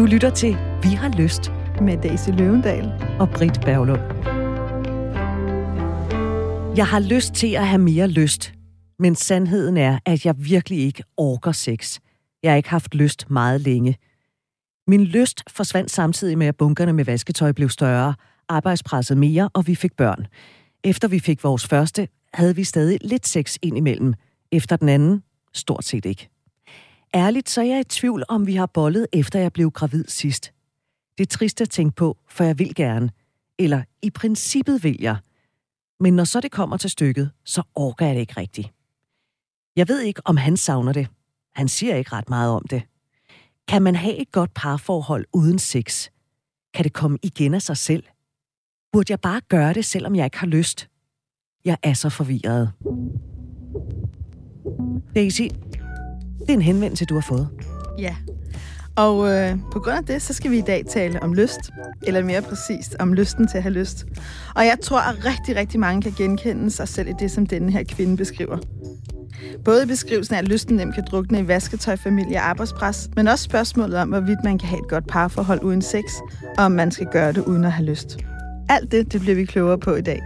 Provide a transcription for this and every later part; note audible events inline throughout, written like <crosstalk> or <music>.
Du lytter til Vi har lyst med Daisy Løvendal og Britt Berglund. Jeg har lyst til at have mere lyst, men sandheden er, at jeg virkelig ikke orker sex. Jeg har ikke haft lyst meget længe. Min lyst forsvandt samtidig med, at bunkerne med vasketøj blev større, arbejdspresset mere, og vi fik børn. Efter vi fik vores første, havde vi stadig lidt sex indimellem. Efter den anden, stort set ikke. Ærligt, så er jeg i tvivl, om vi har bollet, efter jeg blev gravid sidst. Det er trist at tænke på, for jeg vil gerne. Eller i princippet vil jeg. Men når så det kommer til stykket, så orker jeg det ikke rigtigt. Jeg ved ikke, om han savner det. Han siger ikke ret meget om det. Kan man have et godt parforhold uden sex? Kan det komme igen af sig selv? Burde jeg bare gøre det, selvom jeg ikke har lyst? Jeg er så forvirret. Daisy, det er en henvendelse, du har fået. Ja. Og øh, på grund af det, så skal vi i dag tale om lyst. Eller mere præcist, om lysten til at have lyst. Og jeg tror, at rigtig, rigtig mange kan genkende sig selv i det, som denne her kvinde beskriver. Både i beskrivelsen af, at lysten nemt kan drukne i vasketøj, familie og arbejdspres, men også spørgsmålet om, hvorvidt man kan have et godt parforhold uden sex, og om man skal gøre det uden at have lyst. Alt det, det bliver vi klogere på i dag.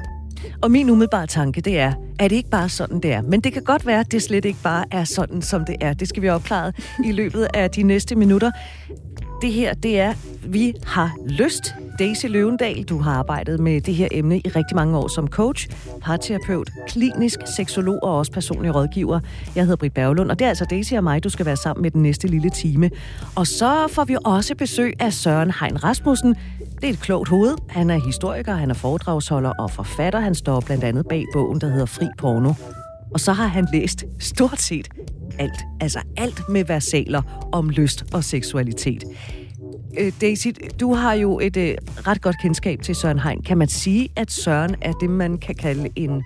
Og min umiddelbare tanke, det er, at det ikke bare sådan, det er. Men det kan godt være, at det slet ikke bare er sådan, som det er. Det skal vi opklare i løbet af de næste minutter. Det her, det er, vi har lyst. Daisy Løvendal, du har arbejdet med det her emne i rigtig mange år som coach, parterapeut, klinisk seksolog og også personlig rådgiver. Jeg hedder Britt Berglund, og det er altså Daisy og mig, du skal være sammen med den næste lille time. Og så får vi også besøg af Søren Hein Rasmussen, det er et klogt hoved. Han er historiker, han er foredragsholder og forfatter. Han står blandt andet bag bogen, der hedder Fri Porno. Og så har han læst stort set alt. Altså alt med versaler om lyst og seksualitet. Øh, Daisy, du har jo et øh, ret godt kendskab til Søren Hein. Kan man sige, at Søren er det, man kan kalde en,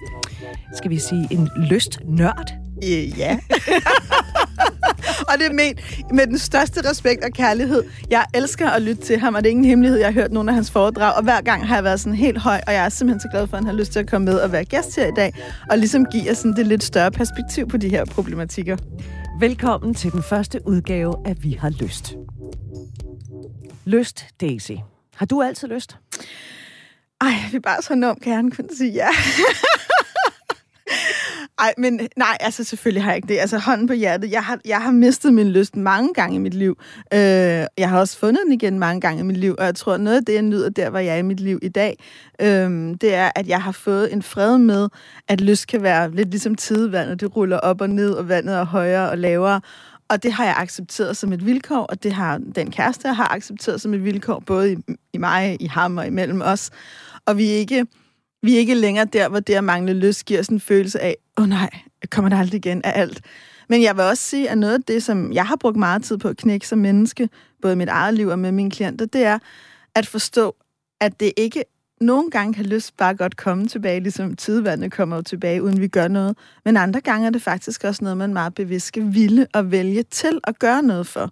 skal vi sige, en lystnørd? Øh, ja. og det er med, med den største respekt og kærlighed. Jeg elsker at lytte til ham, og det er ingen hemmelighed. Jeg har hørt nogle af hans foredrag, og hver gang har jeg været sådan helt høj, og jeg er simpelthen så glad for, at han har lyst til at komme med og være gæst her i dag, og ligesom give os sådan det lidt større perspektiv på de her problematikker. Velkommen til den første udgave af Vi har lyst. Lyst, Daisy. Har du altid lyst? Ej, vi er bare så enormt gerne kunne sige ja. Ej, men nej, altså selvfølgelig har jeg ikke det. Altså hånden på hjertet. Jeg har, jeg har mistet min lyst mange gange i mit liv. Øh, jeg har også fundet den igen mange gange i mit liv, og jeg tror, noget af det, jeg nyder der, hvor jeg er i mit liv i dag, øh, det er, at jeg har fået en fred med, at lyst kan være lidt ligesom tidevandet. Det ruller op og ned, og vandet er højere og lavere. Og det har jeg accepteret som et vilkår, og det har den kæreste har accepteret som et vilkår, både i, i mig, i ham og imellem os. Og vi er ikke vi er ikke længere der, hvor det at mangle lyst giver sådan en følelse af, åh oh, nej, kommer der aldrig igen af alt. Men jeg vil også sige, at noget af det, som jeg har brugt meget tid på at knække som menneske, både i mit eget liv og med mine klienter, det er at forstå, at det ikke nogle gange kan lyst bare godt komme tilbage, ligesom tidevandet kommer jo tilbage, uden vi gør noget. Men andre gange er det faktisk også noget, man meget bevidst skal ville og vælge til at gøre noget for.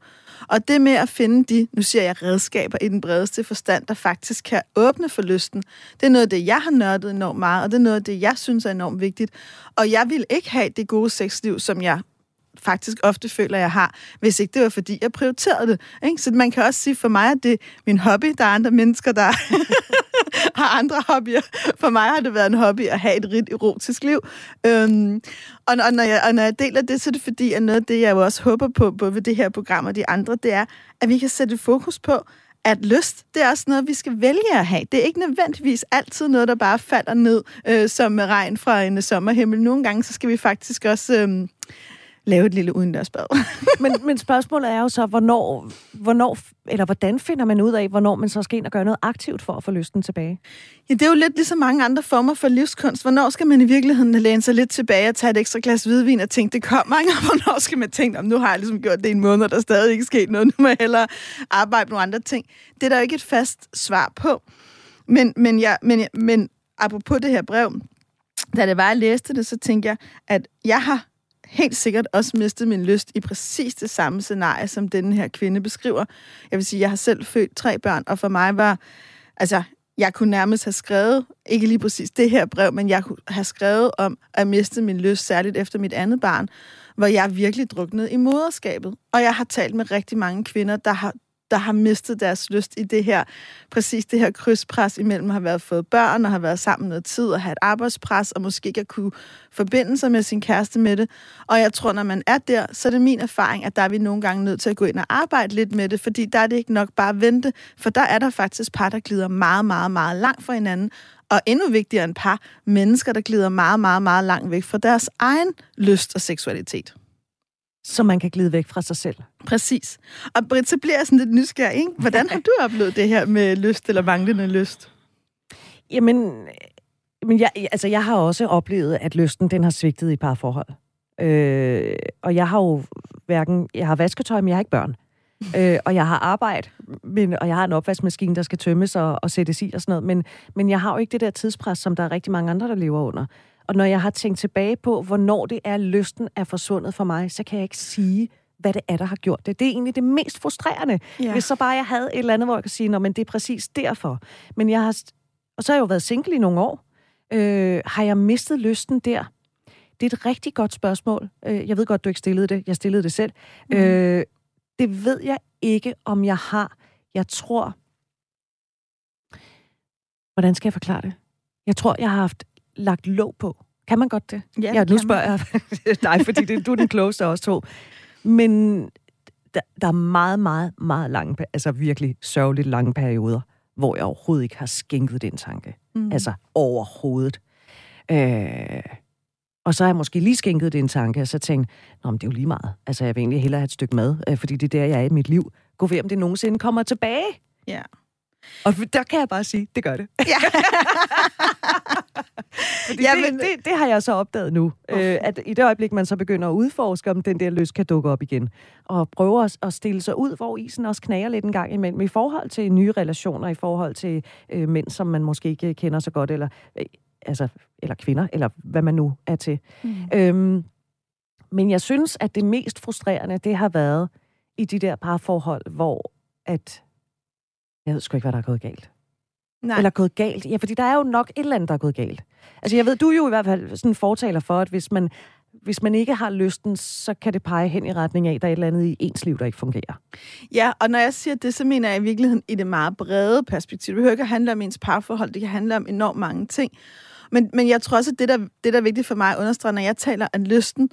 Og det med at finde de, nu siger jeg redskaber i den bredeste forstand, der faktisk kan åbne for lysten, det er noget af det, jeg har nørdet enormt meget, og det er noget af det, jeg synes er enormt vigtigt. Og jeg vil ikke have det gode sexliv, som jeg faktisk ofte føler, jeg har, hvis ikke det var, fordi jeg prioriterede det. Ikke? Så man kan også sige, for mig at det er min hobby. Der er andre mennesker, der <laughs> har andre hobbyer. For mig har det været en hobby at have et rigt erotisk liv. Øhm, og, og, når jeg, og når jeg deler det, så er det fordi, at noget af det, jeg jo også håber på, både ved det her program og de andre, det er, at vi kan sætte fokus på, at lyst, det er også noget, vi skal vælge at have. Det er ikke nødvendigvis altid noget, der bare falder ned øh, som regn fra en sommerhimmel. Nogle gange, så skal vi faktisk også... Øh, lave et lille udendørsbad. <laughs> men, men spørgsmålet er jo så, hvornår, hvornår, eller hvordan finder man ud af, hvornår man så skal ind og gøre noget aktivt for at få lysten tilbage? Ja, det er jo lidt ligesom mange andre former for livskunst. Hvornår skal man i virkeligheden læne sig lidt tilbage og tage et ekstra glas hvidvin og tænke, det kommer og <laughs> hvornår skal man tænke, om nu har jeg ligesom gjort det i en måned, og der er stadig ikke sket noget, nu må jeg hellere arbejde med nogle andre ting. Det er der jo ikke et fast svar på. Men, men, jeg, men, men apropos det her brev, da det var, jeg læste det, så tænkte jeg, at jeg har helt sikkert også mistet min lyst i præcis det samme scenarie, som denne her kvinde beskriver. Jeg vil sige, jeg har selv født tre børn, og for mig var, altså, jeg kunne nærmest have skrevet, ikke lige præcis det her brev, men jeg kunne have skrevet om at miste min lyst, særligt efter mit andet barn, hvor jeg virkelig druknede i moderskabet. Og jeg har talt med rigtig mange kvinder, der har der har mistet deres lyst i det her, præcis det her krydspres imellem at have været fået børn og har været sammen noget tid og have et arbejdspres og måske ikke at kunne forbinde sig med sin kæreste med det. Og jeg tror, når man er der, så er det min erfaring, at der er vi nogle gange nødt til at gå ind og arbejde lidt med det, fordi der er det ikke nok bare at vente, for der er der faktisk par, der glider meget, meget, meget langt fra hinanden, og endnu vigtigere end par, mennesker, der glider meget, meget, meget langt væk fra deres egen lyst og seksualitet så man kan glide væk fra sig selv. Præcis. Og Britt, så bliver jeg sådan lidt nysgerrig. Ikke? Hvordan har du oplevet det her med lyst eller manglende lyst? Jamen, men jeg, altså, jeg har også oplevet, at lysten den har svigtet i parforhold. Øh, og jeg har jo hverken... Jeg har vasketøj, men jeg har ikke børn. øh, og jeg har arbejde, men, og jeg har en opvaskemaskine, der skal tømmes og, og sættes i og sådan noget. Men, men jeg har jo ikke det der tidspres, som der er rigtig mange andre, der lever under. Og når jeg har tænkt tilbage på, hvornår det er, lysten er forsvundet for mig, så kan jeg ikke sige, hvad det er, der har gjort det. Det er egentlig det mest frustrerende. Ja. Hvis så bare jeg havde et eller andet, hvor jeg kan sige, men det er præcis derfor. Men jeg har, og så har jeg jo været single i nogle år. Øh, har jeg mistet lysten der? Det er et rigtig godt spørgsmål. Øh, jeg ved godt, du ikke stillede det. Jeg stillede det selv. Mm. Øh, det ved jeg ikke, om jeg har. Jeg tror... Hvordan skal jeg forklare det? Jeg tror, jeg har haft lagt låg på. Kan man godt det? Ja, ja nu spørger jeg <laughs> dig, fordi det, du er den klogeste af os to. Men der, der er meget, meget, meget lange, altså virkelig sørgeligt lange perioder, hvor jeg overhovedet ikke har skænket den tanke. Mm. Altså overhovedet. Øh, og så har jeg måske lige skænket den tanke, og så tænkt, Nå, men det er jo lige meget. Altså, jeg vil egentlig hellere have et stykke mad, øh, fordi det er der, jeg er i mit liv. Gå ved, om det nogensinde kommer tilbage. Ja. Og der kan jeg bare sige, det gør det. Ja. <laughs> Fordi ja, det, men... det, det har jeg så opdaget nu. Oh. Øh, at i det øjeblik, man så begynder at udforske, om den der lyst kan dukke op igen. Og prøve at, at stille sig ud, hvor isen også knager lidt en gang imellem. I forhold til nye relationer, i forhold til øh, mænd, som man måske ikke kender så godt, eller, øh, altså, eller kvinder, eller hvad man nu er til. Mm. Øhm, men jeg synes, at det mest frustrerende, det har været i de der parforhold, hvor at jeg ved sgu ikke, hvad der er gået galt. Nej. Eller gået galt. Ja, fordi der er jo nok et eller andet, der er gået galt. Altså, jeg ved, du er jo i hvert fald sådan en fortaler for, at hvis man, hvis man ikke har lysten, så kan det pege hen i retning af, at der er et eller andet i ens liv, der ikke fungerer. Ja, og når jeg siger det, så mener jeg i virkeligheden i det meget brede perspektiv. Det behøver ikke at handle om ens parforhold, det kan handle om enormt mange ting. Men, men jeg tror også, at det der, det, der er vigtigt for mig at understrege, når jeg taler om lysten,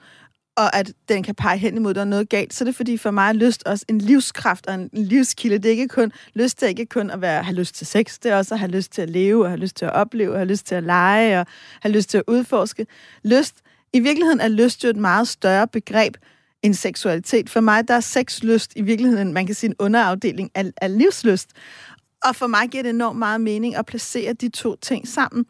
og at den kan pege hen imod, at der er noget galt, så er det fordi for mig er lyst også en livskraft og en livskilde. Det er ikke kun, lyst til ikke kun at være, have lyst til sex, det er også at have lyst til at leve, og have lyst til at opleve, og have lyst til at lege, og have lyst til at udforske. Lyst, i virkeligheden er lyst jo et meget større begreb end seksualitet. For mig, der er sexlyst i virkeligheden, man kan sige en underafdeling af, af livslyst. Og for mig giver det enormt meget mening at placere de to ting sammen.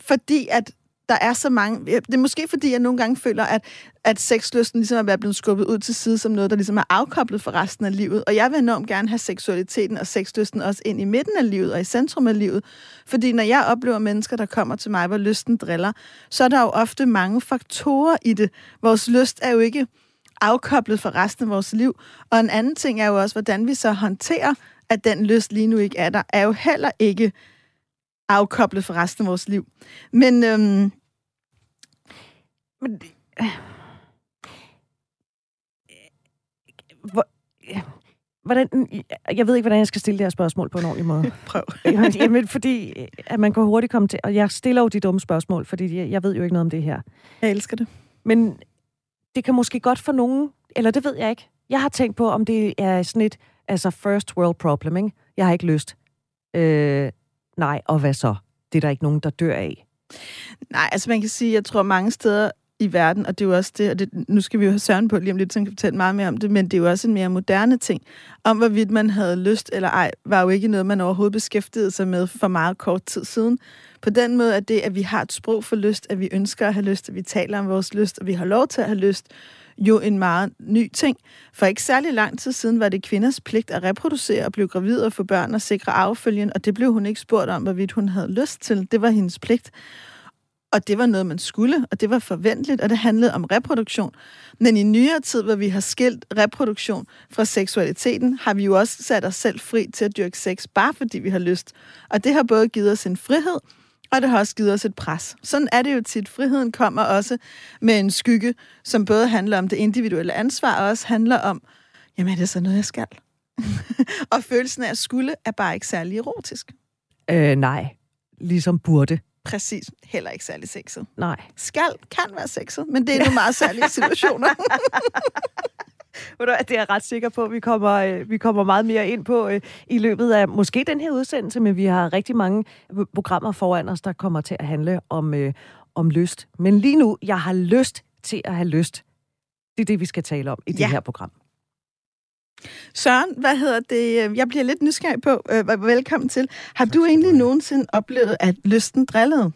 Fordi at der er så mange... Det er måske fordi, jeg nogle gange føler, at, at sexlysten ligesom er blevet skubbet ud til side som noget, der ligesom er afkoblet for resten af livet. Og jeg vil enormt gerne have seksualiteten og sexlysten også ind i midten af livet og i centrum af livet. Fordi når jeg oplever mennesker, der kommer til mig, hvor lysten driller, så er der jo ofte mange faktorer i det. Vores lyst er jo ikke afkoblet for resten af vores liv. Og en anden ting er jo også, hvordan vi så håndterer, at den lyst lige nu ikke er der, er jo heller ikke afkoblet for resten af vores liv. Men, øhm, men øh, hvor, hvordan, jeg ved ikke, hvordan jeg skal stille det her spørgsmål på en ordentlig måde. <laughs> Prøv. <laughs> Jamen, fordi at man kan hurtigt komme til... Og jeg stiller jo de dumme spørgsmål, fordi jeg, jeg ved jo ikke noget om det her. Jeg elsker det. Men det kan måske godt for nogen... Eller det ved jeg ikke. Jeg har tænkt på, om det er sådan et altså first world problem, ikke? Jeg har ikke lyst. Øh, nej, og hvad så? Det er der ikke nogen, der dør af. Nej, altså man kan sige, jeg tror mange steder i verden, og det er jo også det, og det, nu skal vi jo have Søren på lige om lidt, så kan fortælle meget mere om det, men det er jo også en mere moderne ting. Om hvorvidt man havde lyst eller ej, var jo ikke noget, man overhovedet beskæftigede sig med for meget kort tid siden. På den måde er det, at vi har et sprog for lyst, at vi ønsker at have lyst, at vi taler om vores lyst, og vi har lov til at have lyst, jo en meget ny ting. For ikke særlig lang tid siden var det kvinders pligt at reproducere og blive gravid og få børn og sikre affølgen, og det blev hun ikke spurgt om, hvorvidt hun havde lyst til. Det var hendes pligt. Og det var noget, man skulle, og det var forventeligt, og det handlede om reproduktion. Men i nyere tid, hvor vi har skilt reproduktion fra seksualiteten, har vi jo også sat os selv fri til at dyrke sex, bare fordi vi har lyst. Og det har både givet os en frihed, og det har også givet os et pres. Sådan er det jo tit. Friheden kommer også med en skygge, som både handler om det individuelle ansvar, og også handler om, jamen er det så noget, jeg skal? <laughs> og følelsen af at skulle er bare ikke særlig erotisk. Øh, nej, ligesom burde. Præcis. Heller ikke særlig sexet. Nej. Skal kan være sexet, men det er nogle <laughs> meget særlige situationer. <laughs> Det er jeg ret sikker på, at vi kommer, øh, vi kommer meget mere ind på øh, i løbet af måske den her udsendelse, men vi har rigtig mange programmer foran os, der kommer til at handle om, øh, om lyst. Men lige nu, jeg har lyst til at have lyst. Det er det, vi skal tale om i ja. det her program. Søren, hvad hedder det? Jeg bliver lidt nysgerrig på. Øh, velkommen til. Har du egentlig nogensinde oplevet, at lysten drillede?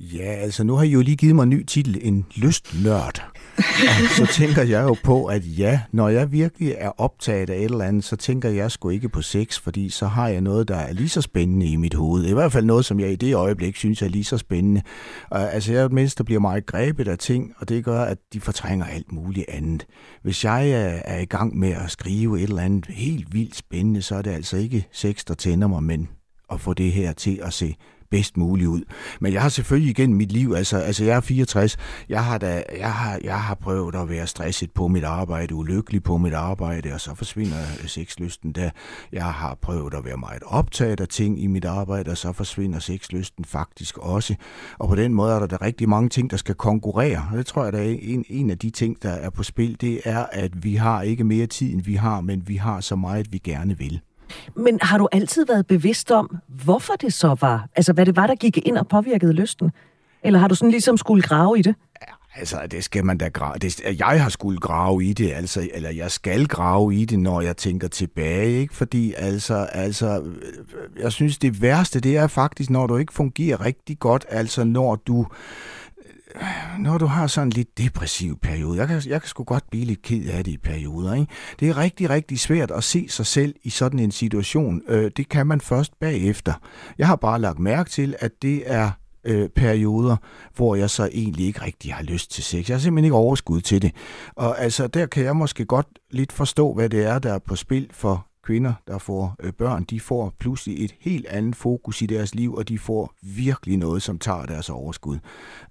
Ja, altså nu har I jo lige givet mig en ny titel, en lystnørd. Og så tænker jeg jo på, at ja, når jeg virkelig er optaget af et eller andet, så tænker jeg sgu ikke på sex, fordi så har jeg noget, der er lige så spændende i mit hoved. I hvert fald noget, som jeg i det øjeblik synes er lige så spændende. Og, altså jeg er et menneske, der bliver meget grebet af ting, og det gør, at de fortrænger alt muligt andet. Hvis jeg er, er i gang med at skrive et eller andet helt vildt spændende, så er det altså ikke sex, der tænder mig, men at få det her til at se bedst muligt ud. Men jeg har selvfølgelig igen mit liv, altså, altså jeg er 64, jeg har, da, jeg, har, jeg har prøvet at være stresset på mit arbejde, ulykkelig på mit arbejde, og så forsvinder sexlysten der. Jeg har prøvet at være meget optaget af ting i mit arbejde, og så forsvinder sexlysten faktisk også. Og på den måde er der, der rigtig mange ting, der skal konkurrere. Og det tror jeg, der er en, en af de ting, der er på spil, det er, at vi har ikke mere tid, end vi har, men vi har så meget, vi gerne vil. Men har du altid været bevidst om, hvorfor det så var? Altså, hvad det var, der gik ind og påvirkede lysten? Eller har du sådan ligesom skulle grave i det? Altså, det skal man da grave. Det, jeg har skulle grave i det, altså, eller jeg skal grave i det, når jeg tænker tilbage, ikke? Fordi, altså, altså, øh, jeg synes, det værste, det er faktisk, når du ikke fungerer rigtig godt, altså, når du når du har sådan en lidt depressiv periode, jeg kan, jeg kan sgu godt blive lidt ked af det i perioder, ikke? det er rigtig, rigtig svært at se sig selv i sådan en situation. Øh, det kan man først bagefter. Jeg har bare lagt mærke til, at det er øh, perioder, hvor jeg så egentlig ikke rigtig har lyst til sex. Jeg har simpelthen ikke overskud til det. Og altså, der kan jeg måske godt lidt forstå, hvad det er, der er på spil for kvinder, der får øh, børn, de får pludselig et helt andet fokus i deres liv, og de får virkelig noget, som tager deres overskud.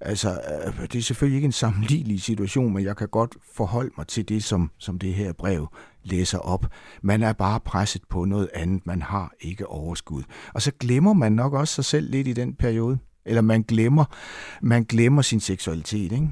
Altså, øh, det er selvfølgelig ikke en sammenlignelig situation, men jeg kan godt forholde mig til det, som, som det her brev læser op. Man er bare presset på noget andet. Man har ikke overskud. Og så glemmer man nok også sig selv lidt i den periode. Eller man glemmer, man glemmer sin seksualitet, ikke?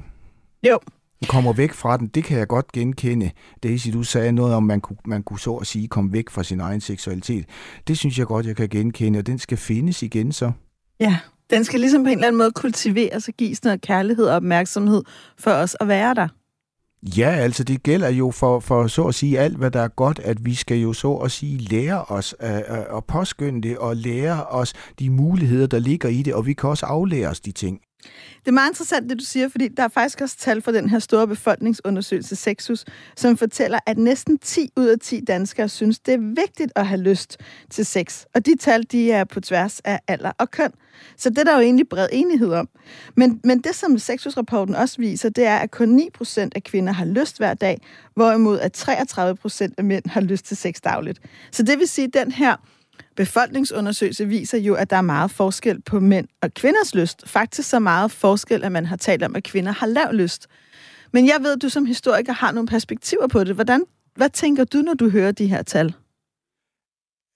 Jo, kommer væk fra den, det kan jeg godt genkende. Daisy, du sagde noget om, man kunne, man kunne så at sige komme væk fra sin egen seksualitet. Det synes jeg godt, jeg kan genkende, og den skal findes igen så. Ja, den skal ligesom på en eller anden måde kultiveres og gives noget kærlighed og opmærksomhed for os at være der. Ja, altså det gælder jo for, for så at sige alt, hvad der er godt, at vi skal jo så at sige lære os at, at påskynde det og lære os de muligheder, der ligger i det, og vi kan også aflære os de ting. Det er meget interessant, det du siger, fordi der er faktisk også tal fra den her store befolkningsundersøgelse Sexus, som fortæller, at næsten 10 ud af 10 danskere synes, det er vigtigt at have lyst til sex. Og de tal, de er på tværs af alder og køn. Så det er der jo egentlig bred enighed om. Men, men det, som Sexus-rapporten også viser, det er, at kun 9 procent af kvinder har lyst hver dag, hvorimod at 33 procent af mænd har lyst til sex dagligt. Så det vil sige, at den her befolkningsundersøgelse viser jo, at der er meget forskel på mænd og kvinders lyst. Faktisk så meget forskel, at man har talt om, at kvinder har lav lyst. Men jeg ved, at du som historiker har nogle perspektiver på det. Hvordan, hvad tænker du, når du hører de her tal?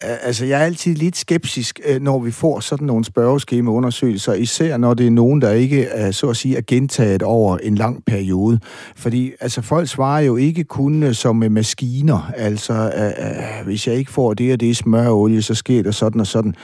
Altså, jeg er altid lidt skeptisk, øh, når vi får sådan nogle spørgeskemaundersøgelser, især når det er nogen, der ikke er, så at sige, er gentaget over en lang periode. Fordi altså, folk svarer jo ikke kun øh, som med maskiner. Altså, øh, øh, hvis jeg ikke får det og det smørolie, så sker der sådan og sådan.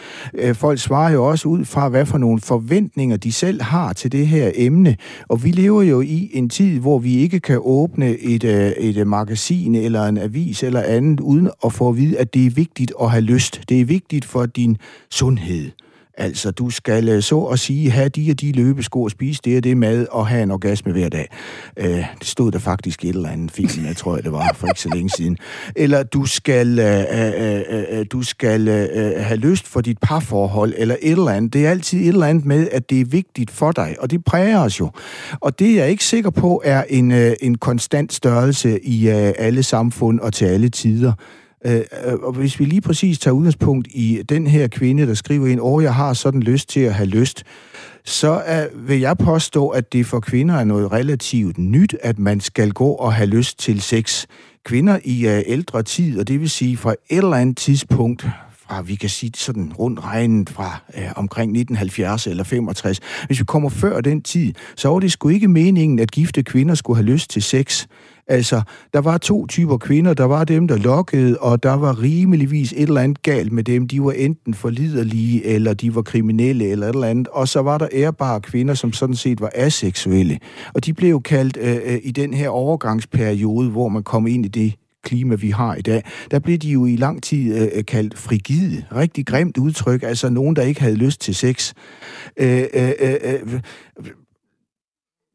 Folk svarer jo også ud fra, hvad for nogle forventninger de selv har til det her emne. Og vi lever jo i en tid, hvor vi ikke kan åbne et, et magasin eller en avis eller andet, uden at få at vide, at det er vigtigt at have lyst. Det er vigtigt for din sundhed. Altså, du skal øh, så at sige have de og de løbesko og spise det og det mad og have en orgasme hver dag. Øh, det stod der faktisk i et eller andet film, jeg tror, det var for ikke så længe siden. Eller du skal, øh, øh, øh, øh du skal øh, øh, have lyst for dit parforhold, eller et eller andet. Det er altid et eller andet med, at det er vigtigt for dig, og det præger os jo. Og det jeg er jeg ikke sikker på er en, øh, en konstant størrelse i øh, alle samfund og til alle tider. Øh, øh, og hvis vi lige præcis tager udgangspunkt i den her kvinde, der skriver ind, åh, jeg har sådan lyst til at have lyst, så er, vil jeg påstå, at det for kvinder er noget relativt nyt, at man skal gå og have lyst til sex. kvinder i uh, ældre tid, og det vil sige fra et eller andet tidspunkt, fra, vi kan sige sådan rundt regnet fra øh, omkring 1970 eller 65. Hvis vi kommer før den tid, så var det sgu ikke meningen, at gifte kvinder skulle have lyst til sex. Altså, der var to typer kvinder. Der var dem, der lokkede, og der var rimeligvis et eller andet galt med dem. De var enten forliderlige, eller de var kriminelle, eller et eller andet. Og så var der ærbare kvinder, som sådan set var aseksuelle. Og de blev kaldt øh, øh i den her overgangsperiode, hvor man kom ind i det klima, vi har i dag, der blev de jo i lang tid øh, kaldt frigide. Rigtig grimt udtryk, altså nogen, der ikke havde lyst til sex. Øh, øh, øh, øh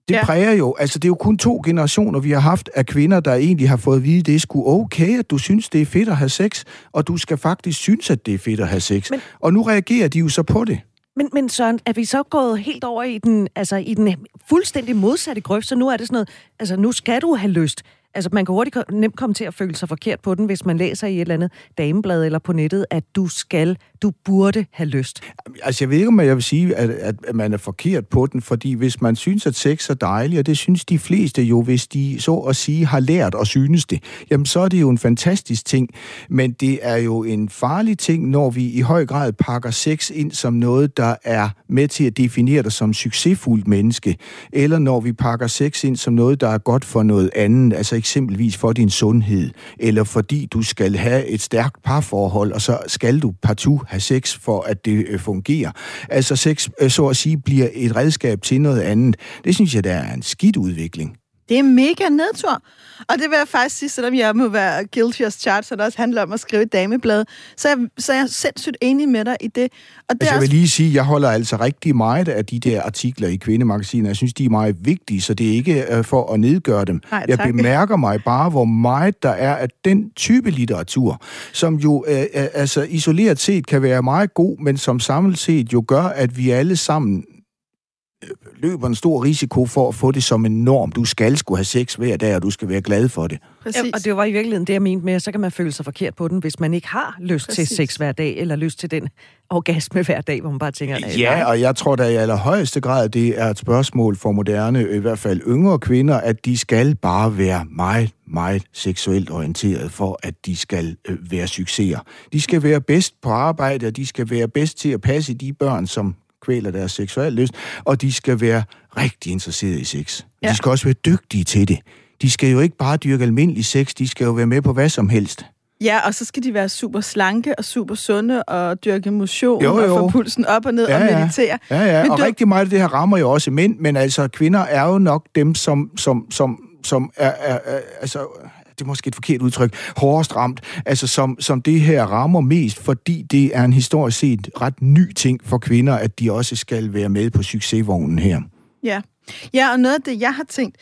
det ja. præger jo, altså det er jo kun to generationer, vi har haft af kvinder, der egentlig har fået at vide, at det er sgu okay, at du synes, det er fedt at have sex, og du skal faktisk synes, at det er fedt at have sex. Men, og nu reagerer de jo så på det. Men, men Søren, er vi så gået helt over i den, altså i den fuldstændig modsatte grøft, så nu er det sådan noget, altså nu skal du have lyst. Altså, man kan hurtigt nemt komme til at føle sig forkert på den, hvis man læser i et eller andet dameblad eller på nettet, at du skal, du burde have lyst. Altså, jeg ved ikke, om jeg vil sige, at, at man er forkert på den, fordi hvis man synes, at sex er dejligt, og det synes de fleste jo, hvis de så at sige har lært og synes det, jamen så er det jo en fantastisk ting. Men det er jo en farlig ting, når vi i høj grad pakker sex ind som noget, der er med til at definere dig som succesfuldt menneske, eller når vi pakker sex ind som noget, der er godt for noget andet, altså eksempelvis for din sundhed, eller fordi du skal have et stærkt parforhold, og så skal du partout have sex for, at det øh, fungerer. Altså sex, øh, så at sige, bliver et redskab til noget andet. Det synes jeg, der er en skidt udvikling. Det er mega nedtur. Og det vil jeg faktisk sige, selvom jeg må være guilty as charged, så det også handler om at skrive et dameblad, så er, jeg, så er jeg sindssygt enig med dig i det. Og det altså, jeg vil lige sige, jeg holder altså rigtig meget af de der artikler i Kvindemagasinet. Jeg synes, de er meget vigtige, så det er ikke uh, for at nedgøre dem. Nej, jeg bemærker mig bare, hvor meget der er af den type litteratur, som jo uh, uh, altså isoleret set kan være meget god, men som samlet set jo gør, at vi alle sammen løber en stor risiko for at få det som en norm. Du skal skulle have sex hver dag, og du skal være glad for det. Præcis. Ja, og det var i virkeligheden det, jeg mente med, at så kan man føle sig forkert på den, hvis man ikke har lyst Præcis. til sex hver dag, eller lyst til den orgasme hver dag, hvor man bare tænker... Ja, nej. og jeg tror da i allerhøjeste grad, det er et spørgsmål for moderne, i hvert fald yngre kvinder, at de skal bare være meget, meget seksuelt orienteret for, at de skal øh, være succeser. De skal være bedst på arbejde, og de skal være bedst til at passe de børn, som kvæler deres seksuelle lyst, og de skal være rigtig interesserede i sex. Ja. De skal også være dygtige til det. De skal jo ikke bare dyrke almindelig sex, de skal jo være med på hvad som helst. Ja, og så skal de være super slanke og super sunde og dyrke motion jo, jo. og få pulsen op og ned ja, og meditere. Ja, ja, men og du... rigtig meget af det her rammer jo også mænd, men altså kvinder er jo nok dem, som, som, som, som er, er, er altså det er måske et forkert udtryk, hårdest ramt, altså som, som det her rammer mest, fordi det er en historisk set ret ny ting for kvinder, at de også skal være med på succesvognen her. Ja, ja og noget af det, jeg har tænkt,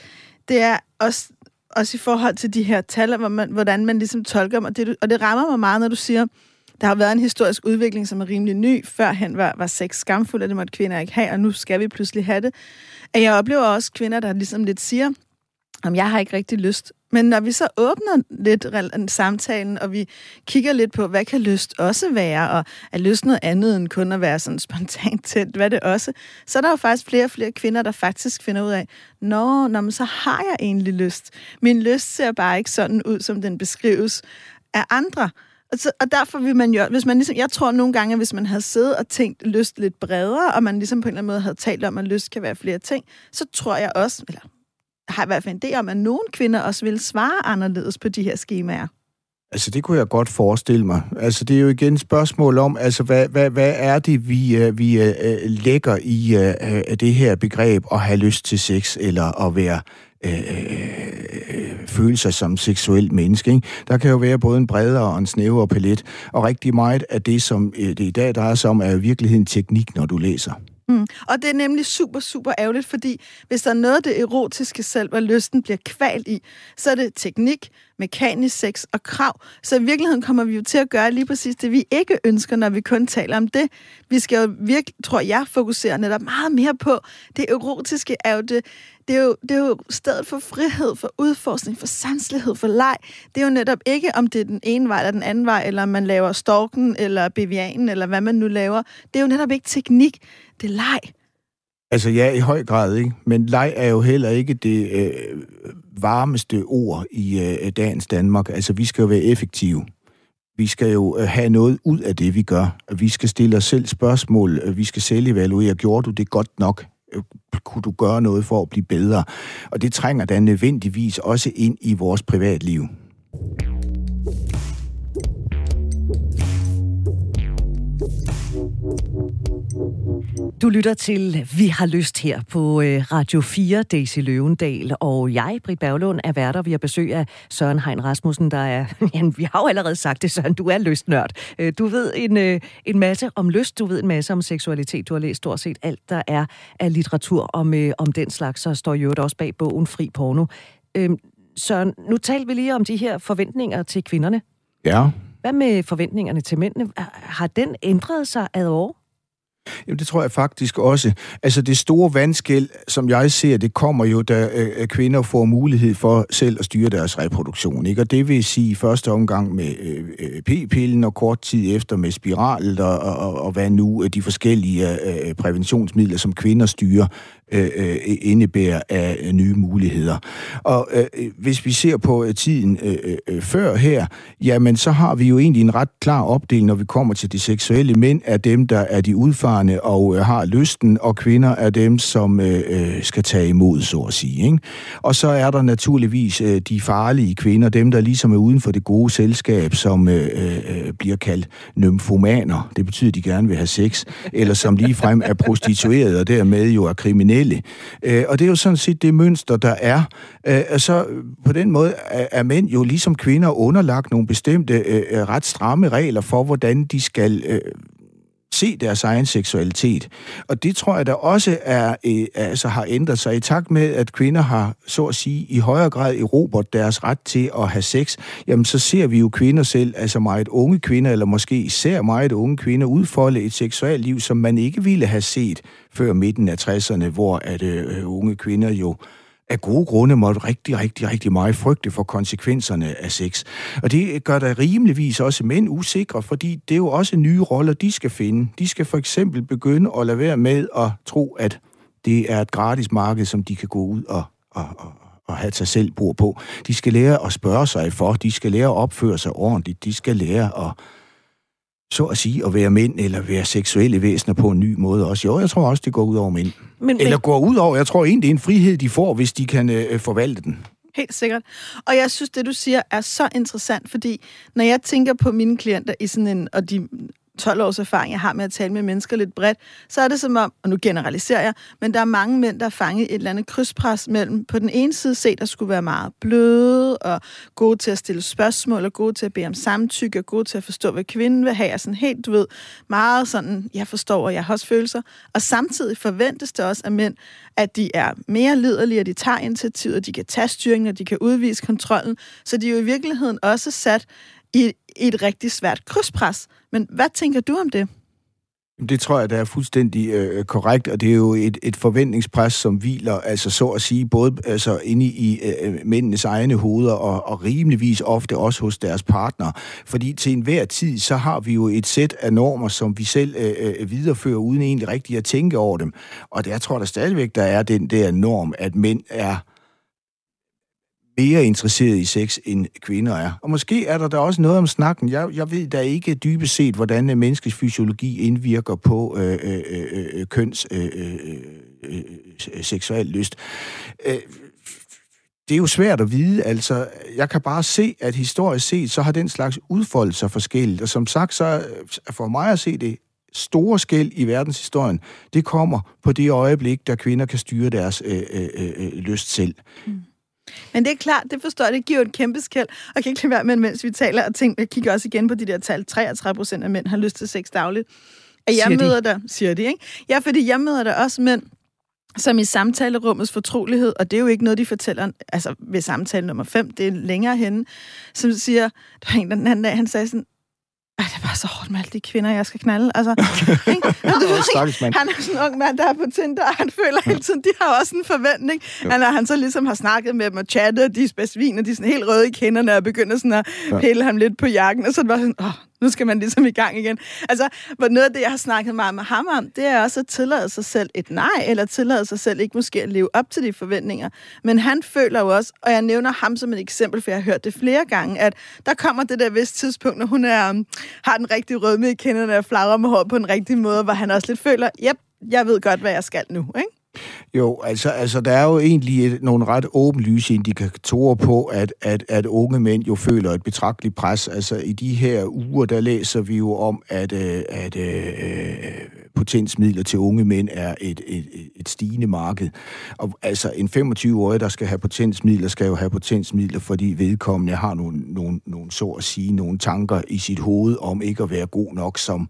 det er også, også i forhold til de her tal, hvor man, hvordan man ligesom tolker dem, og det, og det rammer mig meget, når du siger, der har været en historisk udvikling, som er rimelig ny. Førhen var, var sex skamfuld, og det måtte kvinder ikke have, og nu skal vi pludselig have det. At jeg oplever også kvinder, der ligesom lidt siger, om jeg har ikke rigtig lyst. Men når vi så åbner lidt samtalen, og vi kigger lidt på, hvad kan lyst også være, og er lyst noget andet end kun at være sådan <laughs> spontant tændt, hvad det også, så er der jo faktisk flere og flere kvinder, der faktisk finder ud af, nå, nå men så har jeg egentlig lyst. Min lyst ser bare ikke sådan ud, som den beskrives af andre. Og, så, og derfor vil man jo, hvis man ligesom, jeg tror nogle gange, at hvis man havde siddet og tænkt lyst lidt bredere, og man ligesom på en eller anden måde havde talt om, at lyst kan være flere ting, så tror jeg også, eller har i hvert fald en idé om, at nogle kvinder også vil svare anderledes på de her skemaer. Altså, det kunne jeg godt forestille mig. Altså, det er jo igen et spørgsmål om, altså, hvad, hvad, hvad er det, vi, uh, vi uh, lægger i uh, det her begreb at have lyst til sex, eller at være uh, føle sig som seksuelt menneske. Ikke? Der kan jo være både en bredere og en snævere palet, og rigtig meget af det, som det i dag drejer sig om, er i virkeligheden teknik, når du læser. Mm. Og det er nemlig super, super ærgerligt, fordi hvis der er noget det erotiske selv, hvor lysten bliver kvalt i, så er det teknik, mekanisk sex og krav. Så i virkeligheden kommer vi jo til at gøre lige præcis det, vi ikke ønsker, når vi kun taler om det. Vi skal jo virkelig, tror jeg, fokusere netop meget mere på. Det erotiske er jo det, det er jo, det er jo stedet for frihed, for udforskning, for sanselighed, for leg. Det er jo netop ikke, om det er den ene vej eller den anden vej, eller om man laver storken eller bevianen, eller hvad man nu laver. Det er jo netop ikke teknik, det er leg. Altså ja, i høj grad, ikke? Men leg er jo heller ikke det øh, varmeste ord i øh, dagens Danmark. Altså, vi skal jo være effektive. Vi skal jo øh, have noget ud af det, vi gør. Vi skal stille os selv spørgsmål. Vi skal selv evaluere. Gjorde du det godt nok? Øh, kunne du gøre noget for at blive bedre? Og det trænger da nødvendigvis også ind i vores privatliv. Du lytter til Vi har lyst her på øh, Radio 4, Daisy Løvendal, og jeg, Britt Berglund, er værter. Vi har besøg af Søren Hein Rasmussen, der er, <laughs> ja, vi har jo allerede sagt det, Søren, du er lystnørd. Øh, du ved en, øh, en masse om lyst, du ved en masse om seksualitet, du har læst stort set alt, der er af litteratur om, om den slags, så står jo også bag bogen Fri Porno. Søren, nu talte vi lige om de her forventninger til kvinderne. Ja. Hvad med forventningerne til mændene? Har den ændret sig ad år? Jamen, det tror jeg faktisk også. Altså, det store vandskæld, som jeg ser, det kommer jo, da øh, øh, kvinder får mulighed for selv at styre deres reproduktion. Ikke? Og det vil sige i første omgang med øh, øh p-pillen, og kort tid efter med spiralet, og, og, og hvad nu øh, de forskellige øh, præventionsmidler, som kvinder styrer, øh, øh, indebærer af nye muligheder. Og øh, hvis vi ser på øh, tiden øh, øh, øh, før her, jamen så har vi jo egentlig en ret klar opdeling, når vi kommer til de seksuelle mænd, er dem, der er de udfarende og øh, har lysten, og kvinder er dem, som øh, øh skal tage imod, så at sige. Ikke? Og så er der naturligvis øh, de farlige kvinder, dem, der ligesom er uden for det gode selskab, som øh, øh, øh bliver kaldt nymfomaner. Det betyder, at de gerne vil have sex, eller som ligefrem er prostitueret, og dermed jo er kriminelle kriminelle. Øh, og det er jo sådan set det mønster, der er. Øh, så øh, på den måde er, er mænd jo ligesom kvinder underlagt nogle bestemte øh, øh ret stramme regler for, hvordan de skal... Øh, se deres egen seksualitet. Og det tror jeg da også er, øh, altså har ændret sig i takt med, at kvinder har, så at sige, i højere grad erobret deres ret til at have sex. Jamen, så ser vi jo kvinder selv, altså meget unge kvinder, eller måske især meget unge kvinder, udfolde et seksuelt liv, som man ikke ville have set før midten af 60'erne, hvor at øh, unge kvinder jo af gode grunde måtte rigtig, rigtig, rigtig meget frygte for konsekvenserne af sex. Og det gør der rimeligvis også mænd usikre, fordi det er jo også nye roller, de skal finde. De skal for eksempel begynde at lade være med at tro, at det er et gratis marked, som de kan gå ud og, og, og, og have sig selv bord på. De skal lære at spørge sig for, de skal lære at opføre sig ordentligt, de skal lære at så at sige, at være mænd eller være seksuelle væsener på en ny måde også. Jo, jeg tror også, det går ud over mænd. Men, eller går ud over, jeg tror egentlig, det er en frihed, de får, hvis de kan øh, forvalte den. Helt sikkert. Og jeg synes, det du siger er så interessant, fordi når jeg tænker på mine klienter i sådan en, og de 12 års erfaring, jeg har med at tale med mennesker lidt bredt, så er det som om, og nu generaliserer jeg, men der er mange mænd, der er fanget et eller andet krydspres mellem på den ene side set, der skulle være meget bløde og gode til at stille spørgsmål og gode til at bede om samtykke og gode til at forstå, hvad kvinden vil have, og sådan helt, du ved, meget sådan, jeg forstår, og jeg har også følelser. Og samtidig forventes det også af mænd, at de er mere liderlige, at de tager initiativet, og de kan tage styringen, og de kan udvise kontrollen. Så de er jo i virkeligheden også sat i et rigtig svært krydspres. Men hvad tænker du om det? Det tror jeg, der er fuldstændig øh, øh, korrekt, og det er jo et, et forventningspres, som hviler, altså så at sige, både altså, inde i øh, øh mændenes egne hoveder, og, og rimeligvis ofte også hos deres partner. Fordi til enhver tid, så har vi jo et sæt af normer, som vi selv øh, øh viderefører, uden egentlig rigtig at tænke over dem. Og der tror jeg stadigvæk, der er den der norm, at mænd er mere interesseret i sex, end kvinder er. Og måske er der da også noget om snakken. Jeg, jeg ved da ikke dybest set, hvordan øh, menneskets fysiologi indvirker på øh, øh, øh, øh køns øh, øh, øh, øh, seksuel lyst. Øh, det er jo svært at vide, altså. Jeg kan bare se, at historisk set, så har den slags udfoldet sig forskelligt. Og som sagt, så øh, for mig at se det store skæld i verdenshistorien, det kommer på det øjeblik, der kvinder kan styre deres øh, øh, øh, lyst selv. Mm. Men det er klart, det forstår jeg, det giver et kæmpe skæld. Og kan ikke lade være med, mens vi taler og tænker, jeg kigger også igen på de der tal, 33 procent af mænd har lyst til sex dagligt. At jeg siger møder de? der, siger de, ikke? Ja, fordi jeg møder der også mænd, som i samtalerummets fortrolighed, og det er jo ikke noget, de fortæller, altså ved samtale nummer 5, det er længere henne, som siger, der var en den anden dag, han sagde sådan, ej, det er bare så hårdt med alle de kvinder, jeg skal knalde. Altså, <laughs> ikke? Altså, han er sådan en ung mand, der er på Tinder, og han føler hele tiden, de har også en forventning. Han, han så ligesom har snakket med dem og chattet, og de er svin, og de er sådan helt røde i kinderne, og begynder sådan at ja. pille ham lidt på jakken, og så er det bare sådan, åh, <laughs> nu skal man ligesom i gang igen. Altså, hvor noget af det, jeg har snakket meget med ham om, det er også at tillade sig selv et nej, eller tillade sig selv ikke måske at leve op til de forventninger. Men han føler jo også, og jeg nævner ham som et eksempel, for jeg har hørt det flere gange, at der kommer det der vist tidspunkt, når hun er, um, har den rigtige rødme i kinderne og flagrer med hår på en rigtig måde, hvor han også lidt føler, yep, jeg ved godt, hvad jeg skal nu, ikke? Jo, altså, altså der er jo egentlig et, nogle ret åbenlyse indikatorer på, at, at, at unge mænd jo føler et betragteligt pres. Altså i de her uger, der læser vi jo om, at, øh, at øh, øh potensmidler til unge mænd er et, et, et stigende marked. Og altså en 25-årig, der skal have potensmidler, skal jo have potensmidler, fordi vedkommende har nogle, nogle, nogle så at sige, nogle tanker i sit hoved om ikke at være god nok som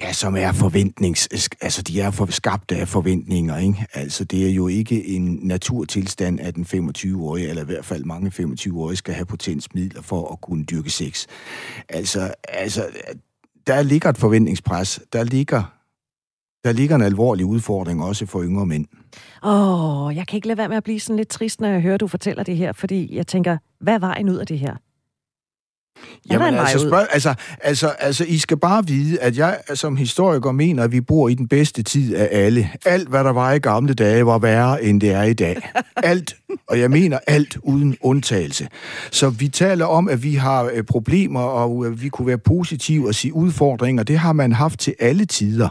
Ja, som er forventnings... Altså, de er for, skabt af forventninger, ikke? Altså, det er jo ikke en naturtilstand, at den 25-årige, eller i hvert fald mange 25-årige, skal have potensmidler for at kunne dyrke sex. Altså, altså der ligger et forventningspres. Der ligger, der ligger en alvorlig udfordring også for yngre mænd. Åh, oh, jeg kan ikke lade være med at blive sådan lidt trist, når jeg hører, du fortæller det her, fordi jeg tænker, hvad er vejen ud af det her? Jamen, altså, spørg, altså, altså, altså, I skal bare vide, at jeg som historiker mener, at vi bor i den bedste tid af alle. Alt, hvad der var i gamle dage, var værre, end det er i dag. <laughs> Alt, og jeg mener alt uden undtagelse. Så vi taler om, at vi har øh, problemer, og øh, vi kunne være positive og sige udfordringer. Det har man haft til alle tider.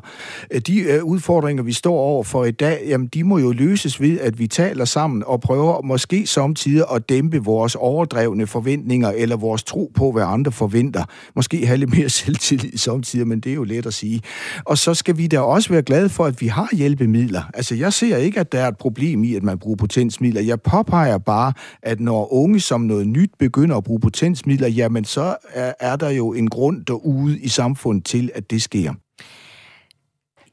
Øh, de øh, udfordringer, vi står over for i dag, jamen, de må jo løses ved, at vi taler sammen og prøver måske samtidig at dæmpe vores overdrevne forventninger eller vores tro på, hvad andre forventer. Måske have lidt mere <laughs> selvtillid samtidig, men det er jo let at sige. Og så skal vi da også være glade for, at vi har hjælpemidler. Altså, jeg ser ikke, at der er et problem i, at man bruger potensmidler. Jeg påpeger bare, at når unge som noget nyt begynder at bruge potensmidler, jamen så er, er der jo en grund derude i samfundet til, at det sker.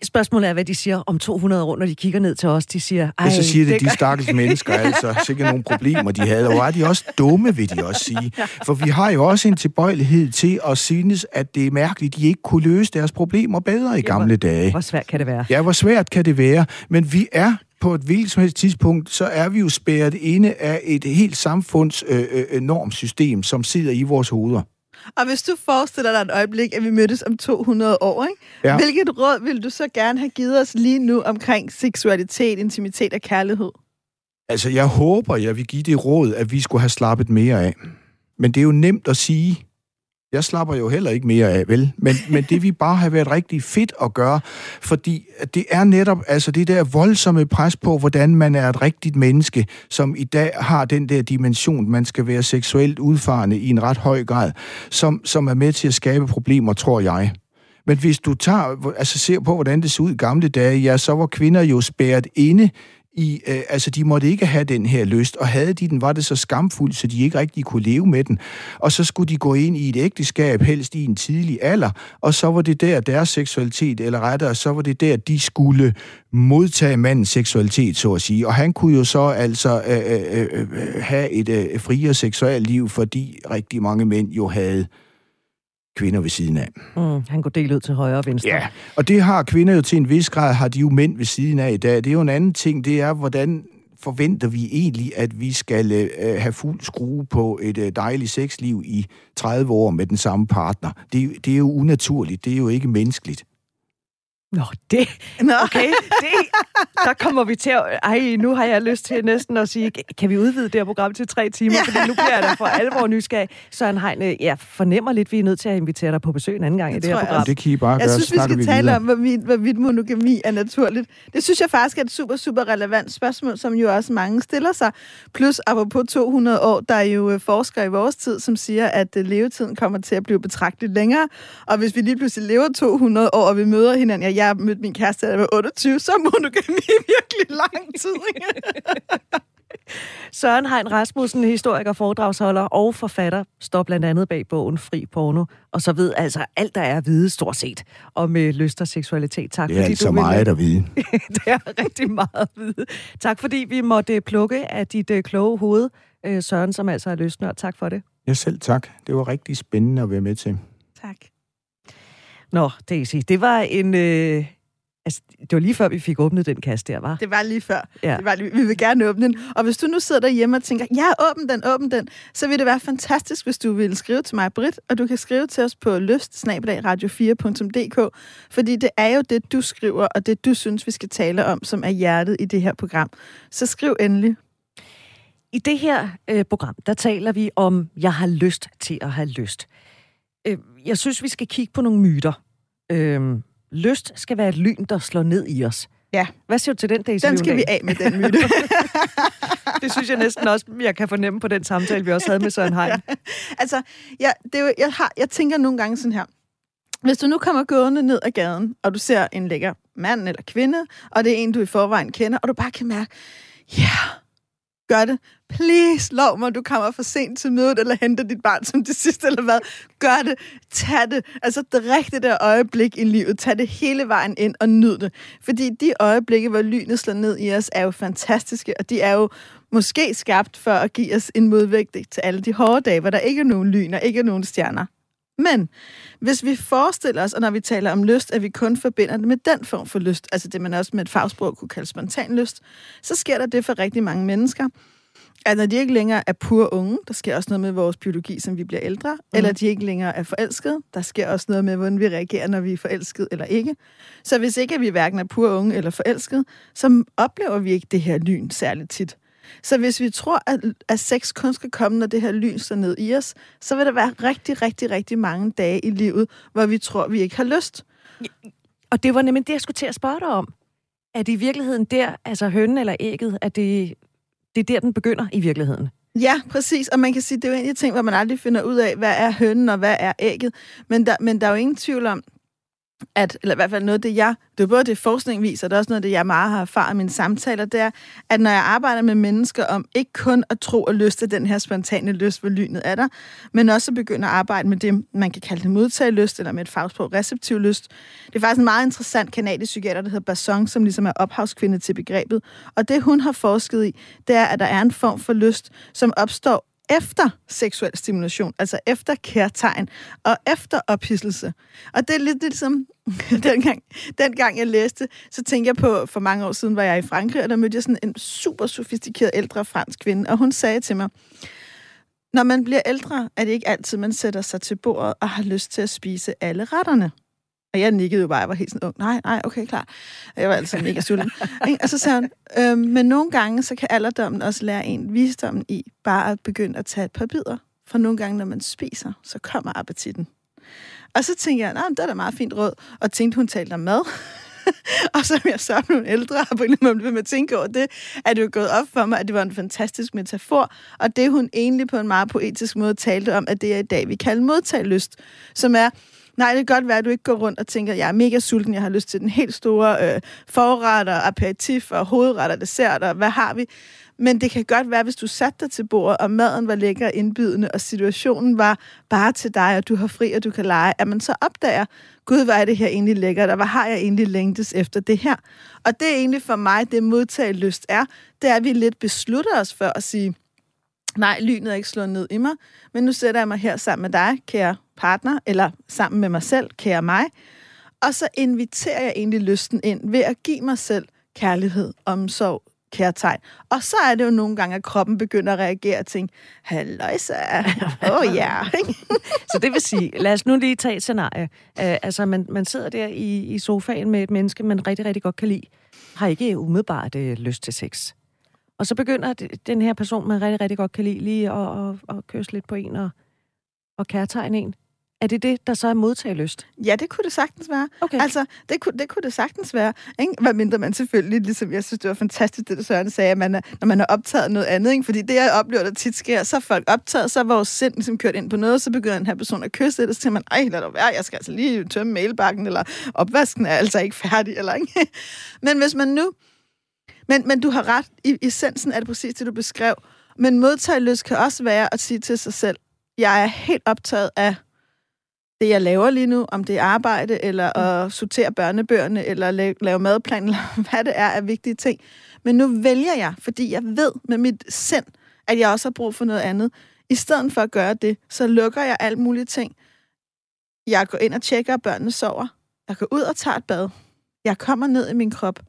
Spørgsmålet er, hvad de siger om 200 år, når de kigger ned til os. De siger, Ej, ja, så siger det, det de stakkels <laughs> mennesker, altså. Sikkert nogle problemer, de havde. Og er de også dumme, vil de også sige. For vi har jo også en tilbøjelighed til at synes, at det er mærkeligt, at de ikke kunne løse deres problemer bedre i gamle dage. Hvor svært kan det være? Ja, hvor svært kan det være? Men vi er på et hvilket som helst tidspunkt, så er vi jo spærret inde af et helt samfunds øh, øh, normsystem, som sidder i vores hoveder. Og hvis du forestiller dig et øjeblik, at vi mødtes om 200 år, ikke? Ja. hvilket råd vil du så gerne have givet os lige nu omkring seksualitet, intimitet og kærlighed? Altså, jeg håber, jeg vil give det råd, at vi skulle have slappet mere af. Men det er jo nemt at sige. Jeg slapper jo heller ikke mere af, vel? Men, men det vi bare har været rigtig fedt at gøre, fordi det er netop altså det der voldsomme pres på, hvordan man er et rigtigt menneske, som i dag har den der dimension, man skal være seksuelt udfarende i en ret høj grad, som, som er med til at skabe problemer, tror jeg. Men hvis du tager, altså ser på, hvordan det så ud i gamle dage, ja, så var kvinder jo spærret inde i, øh, altså de måtte ikke have den her lyst, og havde de den, var det så skamfuldt, så de ikke rigtig kunne leve med den. Og så skulle de gå ind i et ægteskab, helst i en tidlig alder, og så var det der deres seksualitet, eller rettere, så var det der, de skulle modtage mandens seksualitet, så at sige. Og han kunne jo så altså øh, øh, øh, øh have et øh, friere seksuelt liv, fordi rigtig mange mænd jo havde kvinder ved siden af. Mm, han går dele ud til højre og venstre. Ja, og det har kvinder jo til en vis grad, har de jo mænd ved siden af i dag. Det er jo en anden ting, det er, hvordan forventer vi egentlig, at vi skal øh, have fuld skrue på et øh, dejligt sexliv i 30 år med den samme partner. Det, det er jo unaturligt, det er jo ikke menneskeligt. Nå, det... Okay, det, der kommer vi til at... Ej, nu har jeg lyst til næsten at sige, kan vi udvide det her program til tre timer? Ja. Fordi nu bliver jeg da for alvor nysgerrig. Søren Heine, jeg fornemmer lidt, at vi er nødt til at invitere dig på besøg en anden gang det i det her program. Det kan I bare jeg gøre, synes, vi skal vi tale videre. om, hvorvidt, hvorvidt monogami er naturligt. Det synes jeg faktisk er et super, super relevant spørgsmål, som jo også mange stiller sig. Plus, apropos 200 år, der er jo øh, forskere i vores tid, som siger, at øh, levetiden kommer til at blive betragteligt længere. Og hvis vi lige pludselig lever 200 år, og vi møder hinanden, ja, jeg mødte min kæreste, da jeg var 28, så er monogami virkelig lang tid. <laughs> Søren Hein Rasmussen, historiker, foredragsholder og forfatter, står blandt andet bag bogen Fri Porno, og så ved altså alt, der er at vide, stort set, om øh, lyst og seksualitet. Tak, det er fordi altså du meget at vide. <laughs> det er rigtig meget at vide. Tak, fordi vi måtte plukke af dit øh, kloge hoved, øh, Søren, som altså er løsnør. Tak for det. Ja, selv tak. Det var rigtig spændende at være med til. Tak. Nå, Daisy, det var en... Øh Altså, det var lige før, vi fik åbnet den kasse der, var. Det var lige før. Ja. Det var lige, vi vil gerne åbne den. Og hvis du nu sidder derhjemme og tænker, ja, åbn den, åbn den, så vil det være fantastisk, hvis du vil skrive til mig, Britt, og du kan skrive til os på lyst radio4.dk, fordi det er jo det, du skriver, og det, du synes, vi skal tale om, som er hjertet i det her program. Så skriv endelig. I det her øh, program, der taler vi om, jeg har lyst til at have lyst. Øh, jeg synes, vi skal kigge på nogle myter. Øh, lyst skal være et lyn, der slår ned i os. Ja. Hvad siger du til den, Daisy Den skal vi af med, den myte. <laughs> Det synes jeg næsten også, jeg kan fornemme på den samtale, vi også havde med Søren Hein. <laughs> altså, jeg, det er jo, jeg, har, jeg tænker nogle gange sådan her. Hvis du nu kommer gående ned ad gaden, og du ser en lækker mand eller kvinde, og det er en, du i forvejen kender, og du bare kan mærke, ja, yeah, gør det. Please, lov mig, du kommer for sent til mødet, eller henter dit barn som det sidste, eller hvad. Gør det. Tag det. Altså, drik det der øjeblik i livet. Tag det hele vejen ind og nyd det. Fordi de øjeblikke, hvor lynet slår ned i os, er jo fantastiske, og de er jo måske skabt for at give os en modvægt til alle de hårde dage, hvor der ikke er nogen lyn og ikke er nogen stjerner. Men hvis vi forestiller os, og når vi taler om lyst, at vi kun forbinder det med den form for lyst, altså det man også med et fagsprog kunne kalde spontan lyst, så sker der det for rigtig mange mennesker, at når de ikke længere er pure unge, der sker også noget med vores biologi, som vi bliver ældre, mm. eller de ikke længere er forelskede, der sker også noget med, hvordan vi reagerer, når vi er forelsket eller ikke. Så hvis ikke vi hverken er pure unge eller forelskede, så oplever vi ikke det her lyn særligt tit. Så hvis vi tror, at, at sex kun skal komme, når det her lyn står ned i os, så vil der være rigtig, rigtig, rigtig mange dage i livet, hvor vi tror, vi ikke har lyst. Og det var nemlig det, jeg skulle til at spørge dig om. Er det i virkeligheden der, altså hønnen eller ægget, at det, det er der, den begynder i virkeligheden? Ja, præcis. Og man kan sige, det er jo en af de ting, hvor man aldrig finder ud af, hvad er hønnen og hvad er ægget. Men der, men der er jo ingen tvivl om, at, eller i hvert fald noget af det, jeg, det er både det forskning viser, og det er også noget af det, jeg meget har erfaret i mine samtaler, det er, at når jeg arbejder med mennesker om ikke kun at tro og lyst den her spontane lyst, hvor lynet er der, men også at begynde at arbejde med det, man kan kalde det modtagelyst, eller med et fagsprog receptiv lyst. Det er faktisk en meget interessant kanadisk psykiater, der hedder Basson, som ligesom er ophavskvinde til begrebet. Og det, hun har forsket i, det er, at der er en form for lyst, som opstår efter seksuel stimulation, altså efter kærtegn og efter ophidselse. Og det er lidt ligesom, <laughs> dengang, dengang jeg læste, så tænkte jeg på, for mange år siden var jeg i Frankrig, og der mødte jeg sådan en super sofistikeret ældre fransk kvinde, og hun sagde til mig, når man bliver ældre, er det ikke altid, man sætter sig til bordet og har lyst til at spise alle retterne. Og jeg nikkede jo bare, jeg var helt sådan ung. Nej, nej, okay, klar. Jeg var altså mega sulten. <laughs> og så sagde hun, øhm, men nogle gange, så kan alderdommen også lære en visdommen i bare at begynde at tage et par bidder. For nogle gange, når man spiser, så kommer appetitten. Og så tænkte jeg, det er da meget fint råd. Og tænkte, hun talte om mad. <laughs> og så jeg så nogle ældre, og på en eller anden måde med at tænke over det, er det jo gået op for mig, at det var en fantastisk metafor, og det hun egentlig på en meget poetisk måde talte om, at det er i dag, vi kalder modtagelyst, som er, Nej, det kan godt være, at du ikke går rundt og tænker, jeg er mega sulten, jeg har lyst til den helt store øh, forretter, aperitif og hovedretter, dessert, og hvad har vi? Men det kan godt være, hvis du satte dig til bordet, og maden var lækker og indbydende, og situationen var bare til dig, og du har fri, og du kan lege, at man så opdager, gud, hvor er det her egentlig lækkert, og hvad har jeg egentlig længtes efter det her? Og det er egentlig for mig, det modtagelyst er, det er, at vi lidt beslutter os for at sige, nej, lynet er ikke slået ned i mig, men nu sætter jeg mig her sammen med dig, kære partner, eller sammen med mig selv, kære mig, og så inviterer jeg egentlig lysten ind ved at give mig selv kærlighed, omsorg, kærtegn. Og så er det jo nogle gange, at kroppen begynder at reagere og tænke, halløjsa, oh, <laughs> ja. Yeah. Så det vil sige, lad os nu lige tage et scenarie. Uh, altså, man, man sidder der i, i sofaen med et menneske, man rigtig, rigtig godt kan lide, har ikke umiddelbart uh, lyst til sex. Og så begynder den her person, man rigtig, rigtig godt kan lide, lige at, at, at kysse lidt på en og, og kærtegne en. Er det det, der så er modtagelyst? Ja, det kunne det sagtens være. Okay. Altså, det kunne, det kunne det sagtens være. Ikke? Hvad mindre man selvfølgelig, ligesom jeg synes, det var fantastisk, det der Søren sagde, at man er, når man har optaget noget andet. Ikke? Fordi det, jeg oplever, der tit sker, så er folk optaget, så er vores sind ligesom kørt ind på noget, så begynder den her person at kysse det, og så tænker man, ej, lad det være, jeg skal altså lige tømme mailbakken, eller opvasken er altså ikke færdig, eller ikke? Men hvis man nu... Men, men du har ret, i essensen er det præcis det, du beskrev. Men modtageløst kan også være at sige til sig selv, jeg er helt optaget af det, jeg laver lige nu, om det er arbejde, eller at sortere børnebøgerne, eller lave, lave madplan, <laughs> eller hvad det er af vigtige ting. Men nu vælger jeg, fordi jeg ved med mit sind, at jeg også har brug for noget andet. I stedet for at gøre det, så lukker jeg alt mulige ting. Jeg går ind og tjekker, at børnene sover. Jeg går ud og tager et bad. Jeg kommer ned i min krop.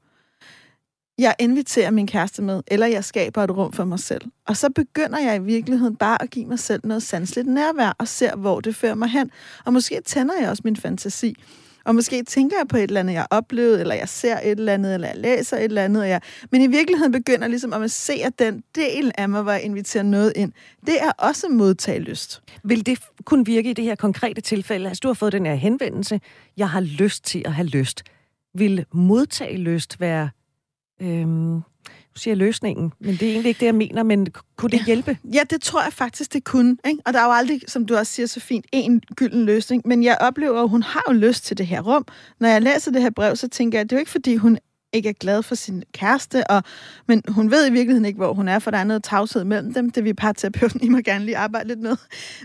Jeg inviterer min kæreste med, eller jeg skaber et rum for mig selv. Og så begynder jeg i virkeligheden bare at give mig selv noget sandsligt nærvær, og ser, hvor det fører mig hen. Og måske tænder jeg også min fantasi. Og måske tænker jeg på et eller andet, jeg har oplevet, eller jeg ser et eller andet, eller jeg læser et eller andet. Og jeg... Men i virkeligheden begynder ligesom at se, at den del af mig, hvor jeg inviterer noget ind, det er også modtagelyst. Vil det kunne virke i det her konkrete tilfælde? Altså, du har fået den her henvendelse. Jeg har lyst til at have lyst. Vil modtagelyst være øhm, du siger løsningen, men det er egentlig ikke det, jeg mener, men kunne det ja. hjælpe? Ja, det tror jeg faktisk, det kunne. Ikke? Og der er jo aldrig, som du også siger så fint, en gylden løsning. Men jeg oplever, at hun har jo lyst til det her rum. Når jeg læser det her brev, så tænker jeg, at det er jo ikke, fordi hun ikke er glad for sin kæreste, og, men hun ved i virkeligheden ikke, hvor hun er, for der er noget tavshed mellem dem. Det vil parterapeuten i må gerne lige arbejde lidt med.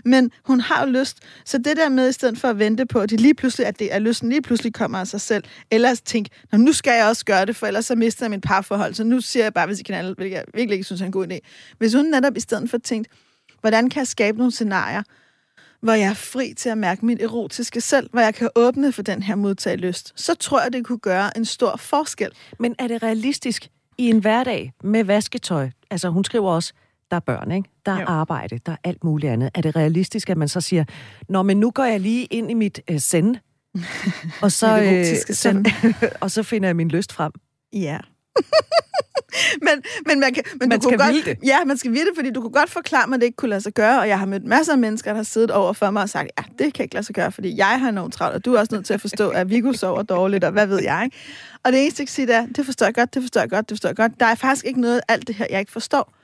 Men hun har jo lyst. Så det der med, i stedet for at vente på, at, det lige pludselig, at det er lysten lige pludselig kommer af sig selv, eller tænke, nu skal jeg også gøre det, for ellers så mister jeg min parforhold. Så nu siger jeg bare, hvis I kan alle, hvilket jeg virkelig ikke synes er en god idé. Hvis hun netop i stedet for tænkt, hvordan kan jeg skabe nogle scenarier, hvor jeg er fri til at mærke mit erotiske selv, hvor jeg kan åbne for den her modtagelyst, så tror jeg, det kunne gøre en stor forskel. Men er det realistisk i en hverdag med vasketøj? Altså, hun skriver også, der er børn, ikke? Der er jo. arbejde, der er alt muligt andet. Er det realistisk, at man så siger, Nå, men nu går jeg lige ind i mit øh, send, <laughs> og så, øh, så, <laughs> og så finder jeg min lyst frem? Ja. <laughs> <laughs> men, men, man, kan, men man du skal kunne vide godt, det. Ja, man skal vide det, fordi du kunne godt forklare mig, at det ikke kunne lade sig gøre, og jeg har mødt masser af mennesker, der har siddet over for mig og sagt, ja, det kan ikke lade sig gøre, fordi jeg har enormt travlt, og du er også nødt til at forstå, at Viggo sover dårligt, og hvad ved jeg. Ikke? Og det eneste, jeg kan sige, det er, det forstår jeg godt, det forstår jeg godt, det forstår jeg godt. Der er faktisk ikke noget af alt det her, jeg ikke forstår.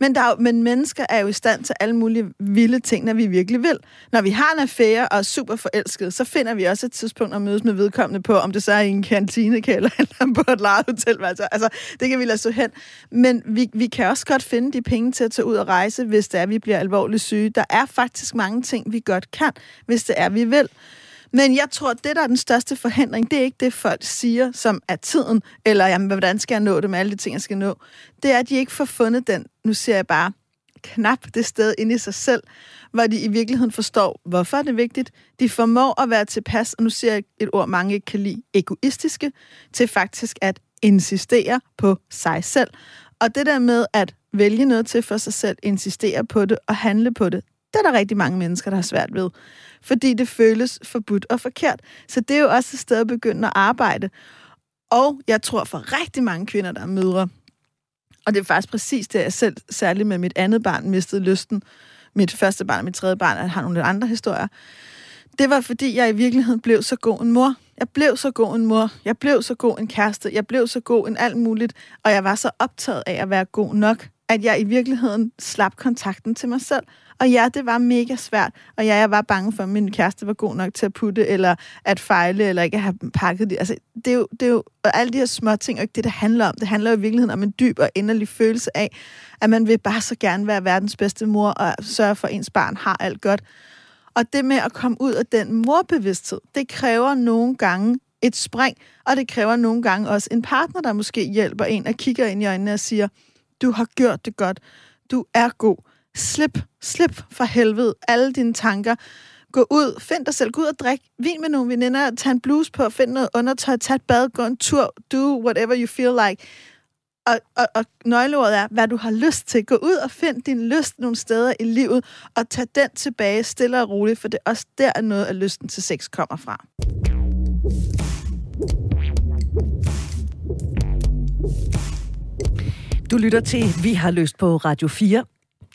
Men, der er, men mennesker er jo i stand til alle mulige vilde ting, når vi virkelig vil. Når vi har en affære og er super forelsket, så finder vi også et tidspunkt at mødes med vedkommende på, om det så er i en kantinekælder <laughs> eller på et lejehotel. Altså, altså, det kan vi lade stå hen. Men vi, vi kan også godt finde de penge til at tage ud og rejse, hvis det er, at vi bliver alvorligt syge. Der er faktisk mange ting, vi godt kan, hvis det er, vi vil. Men jeg tror, det, der er den største forhindring, det er ikke det, folk siger, som er tiden, eller jamen, hvordan skal jeg nå det med alle de ting, jeg skal nå. Det er, at de ikke får fundet den, nu ser jeg bare, knap det sted inde i sig selv, hvor de i virkeligheden forstår, hvorfor er det vigtigt. De formår at være tilpas, og nu siger jeg et ord, mange ikke kan lide, egoistiske, til faktisk at insistere på sig selv. Og det der med at vælge noget til for sig selv, insistere på det og handle på det, det er der rigtig mange mennesker, der har svært ved. Fordi det føles forbudt og forkert. Så det er jo også et sted at begynde at arbejde. Og jeg tror for rigtig mange kvinder, der er mødre, og det er faktisk præcis det, jeg selv, særligt med mit andet barn, mistede lysten. Mit første barn og mit tredje barn, jeg har nogle lidt andre historier. Det var, fordi jeg i virkeligheden blev så god en mor. Jeg blev så god en mor. Jeg blev så god en kæreste. Jeg blev så god en alt muligt. Og jeg var så optaget af at være god nok, at jeg i virkeligheden slap kontakten til mig selv. Og ja, det var mega svært. Og ja, jeg var bange for, at min kæreste var god nok til at putte, eller at fejle, eller ikke at have pakket det. Altså, det er jo, det er jo og alle de her små ting, og ikke det, det handler om. Det handler jo i virkeligheden om en dyb og inderlig følelse af, at man vil bare så gerne være verdens bedste mor, og sørge for, at ens barn har alt godt. Og det med at komme ud af den morbevidsthed, det kræver nogle gange et spring, og det kræver nogle gange også en partner, der måske hjælper en og kigger ind i øjnene og siger, du har gjort det godt, du er god, slip, slip for helvede alle dine tanker, gå ud, find dig selv, gå ud og drik vin med nogle veninder, tag en bluse på, find noget undertøj, tag et bad, gå en tur, do whatever you feel like. Og, og, og nøgleordet er, hvad du har lyst til. Gå ud og find din lyst nogle steder i livet, og tag den tilbage stille og roligt, for det er også der, noget af lysten til sex kommer fra. Du lytter til Vi har lyst på Radio 4.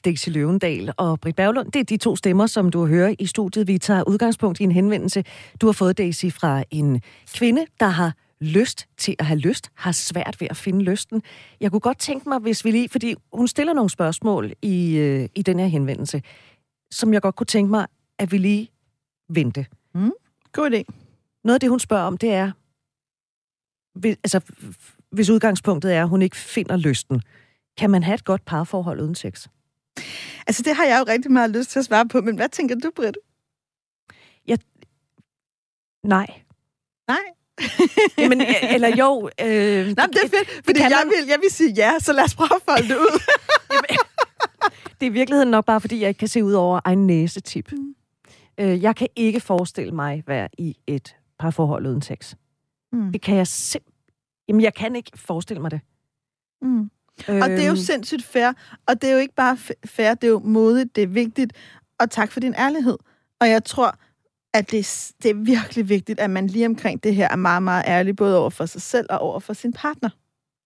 Daisy Løvendal og Britt Berglund. Det er de to stemmer, som du hører i studiet. Vi tager udgangspunkt i en henvendelse, du har fået, Daisy, fra en kvinde, der har lyst til at have lyst, har svært ved at finde lysten. Jeg kunne godt tænke mig, hvis vi lige, fordi hun stiller nogle spørgsmål i, øh, i den her henvendelse, som jeg godt kunne tænke mig, at vi lige vente. Mm, god idé. Noget af det, hun spørger om, det er, hvis, altså, hvis udgangspunktet er, at hun ikke finder lysten, kan man have et godt parforhold uden sex? Altså, det har jeg jo rigtig meget lyst til at svare på, men hvad tænker du, Britt? Jeg... Nej. Nej? <laughs> Jamen, eller jo... Øh, Nej, det er fedt, fordi jeg vil, jeg vil sige ja, så lad os prøve at folde det ud. <laughs> Jamen, det er i virkeligheden nok bare, fordi jeg ikke kan se ud over egen næsetip. Mm. Øh, jeg kan ikke forestille mig at være i et parforhold uden sex. Mm. Det kan jeg sim- Jamen, jeg kan ikke forestille mig det. Mm. Øhm. Og det er jo øhm. sindssygt fair. Og det er jo ikke bare fair, det er jo modigt, det er vigtigt. Og tak for din ærlighed. Og jeg tror, at det, det er virkelig vigtigt, at man lige omkring det her er meget, meget ærlig, både over for sig selv og over for sin partner.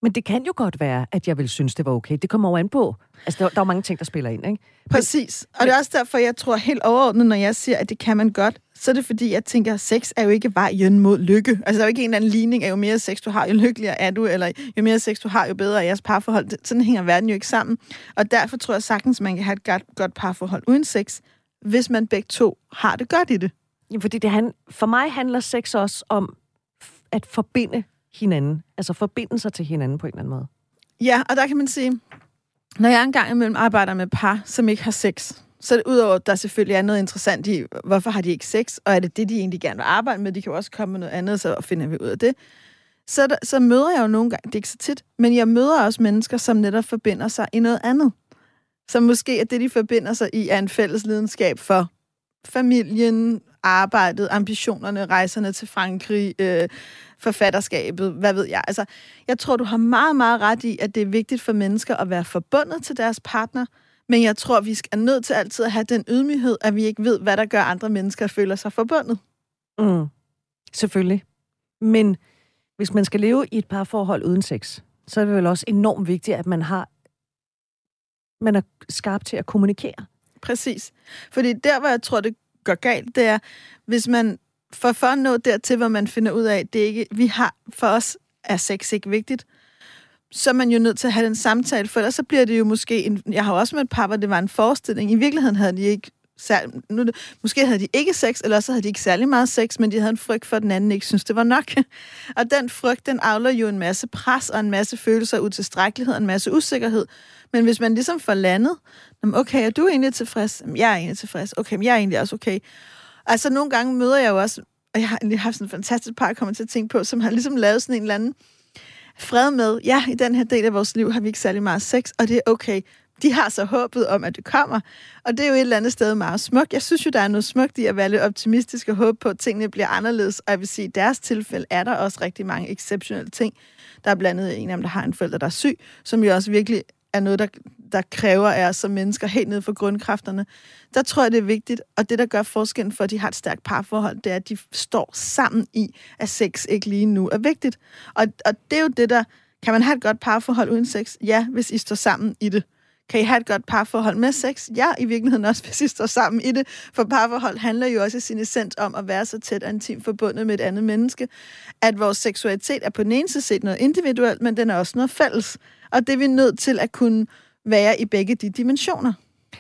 Men det kan jo godt være, at jeg vil synes, det var okay. Det kommer over an på. Altså, der, der er mange ting, der spiller ind, ikke? Præcis. Og det er også derfor, jeg tror helt overordnet, når jeg siger, at det kan man godt, så er det fordi, jeg tænker, at sex er jo ikke vejen mod lykke. Altså, der er jo ikke en eller anden ligning af, jo mere sex du har, jo lykkeligere er du, eller jo mere sex du har, jo bedre er jeres parforhold. Sådan hænger verden jo ikke sammen. Og derfor tror jeg sagtens, man kan have et godt, godt parforhold uden sex, hvis man begge to har det godt i det. Ja, fordi det han, for mig handler sex også om at forbinde hinanden. Altså forbinde sig til hinanden på en eller anden måde. Ja, og der kan man sige, når jeg engang imellem arbejder med par, som ikke har sex, så det udover, at der selvfølgelig er noget interessant i, hvorfor har de ikke sex, og er det det, de egentlig gerne vil arbejde med, de kan jo også komme med noget andet, så finder vi ud af det. Så, der, så møder jeg jo nogle gange, det er ikke så tit, men jeg møder også mennesker, som netop forbinder sig i noget andet. Som måske er det, de forbinder sig i, er en fælles lidenskab for familien, arbejdet, ambitionerne, rejserne til Frankrig, øh, forfatterskabet, hvad ved jeg. Altså, jeg tror, du har meget, meget ret i, at det er vigtigt for mennesker at være forbundet til deres partner, men jeg tror, vi er nødt til altid at have den ydmyghed, at vi ikke ved, hvad der gør andre mennesker at føle sig forbundet. Mm. Selvfølgelig. Men hvis man skal leve i et parforhold uden sex, så er det vel også enormt vigtigt, at man har man er skarp til at kommunikere. Præcis. Fordi der, hvor jeg tror, det går galt, det er, hvis man for, for at nå dertil, hvor man finder ud af, at det ikke, vi har, for os er sex ikke vigtigt, så er man jo nødt til at have den samtale, for ellers så bliver det jo måske, en, jeg har også med et par, hvor det var en forestilling, i virkeligheden havde de ikke særlig, nu, måske havde de ikke sex, eller så havde de ikke særlig meget sex, men de havde en frygt for, at den anden ikke synes det var nok. <laughs> og den frygt, den afler jo en masse pres og en masse følelser, utilstrækkelighed og en masse usikkerhed. Men hvis man ligesom får landet, okay, er du egentlig tilfreds? Jeg er egentlig tilfreds. Okay, men jeg er egentlig også okay. Altså, nogle gange møder jeg jo også, og jeg har egentlig haft sådan en fantastisk par, kommer til at tænke på, som har ligesom lavet sådan en eller anden fred med, ja, i den her del af vores liv har vi ikke særlig meget sex, og det er okay. De har så håbet om, at det kommer. Og det er jo et eller andet sted meget smukt. Jeg synes jo, der er noget smukt i at være lidt optimistisk og håbe på, at tingene bliver anderledes. Og jeg vil sige, at i deres tilfælde er der også rigtig mange exceptionelle ting. Der er blandt andet en af dem, der har en forælder, der er syg, som jo også virkelig er noget, der, der kræver af os som mennesker helt ned for grundkræfterne. Der tror jeg, det er vigtigt, og det, der gør forskellen for, at de har et stærkt parforhold, det er, at de står sammen i, at sex ikke lige nu er vigtigt. Og, og det er jo det, der... Kan man have et godt parforhold uden sex? Ja, hvis I står sammen i det. Kan I have et godt parforhold med sex? Ja, i virkeligheden også, <laughs> hvis I står sammen i det. For parforhold handler jo også i sin essens om at være så tæt og intimt forbundet med et andet menneske, at vores seksualitet er på den ene side set noget individuelt, men den er også noget fælles. Og det er vi nødt til at kunne være i begge de dimensioner.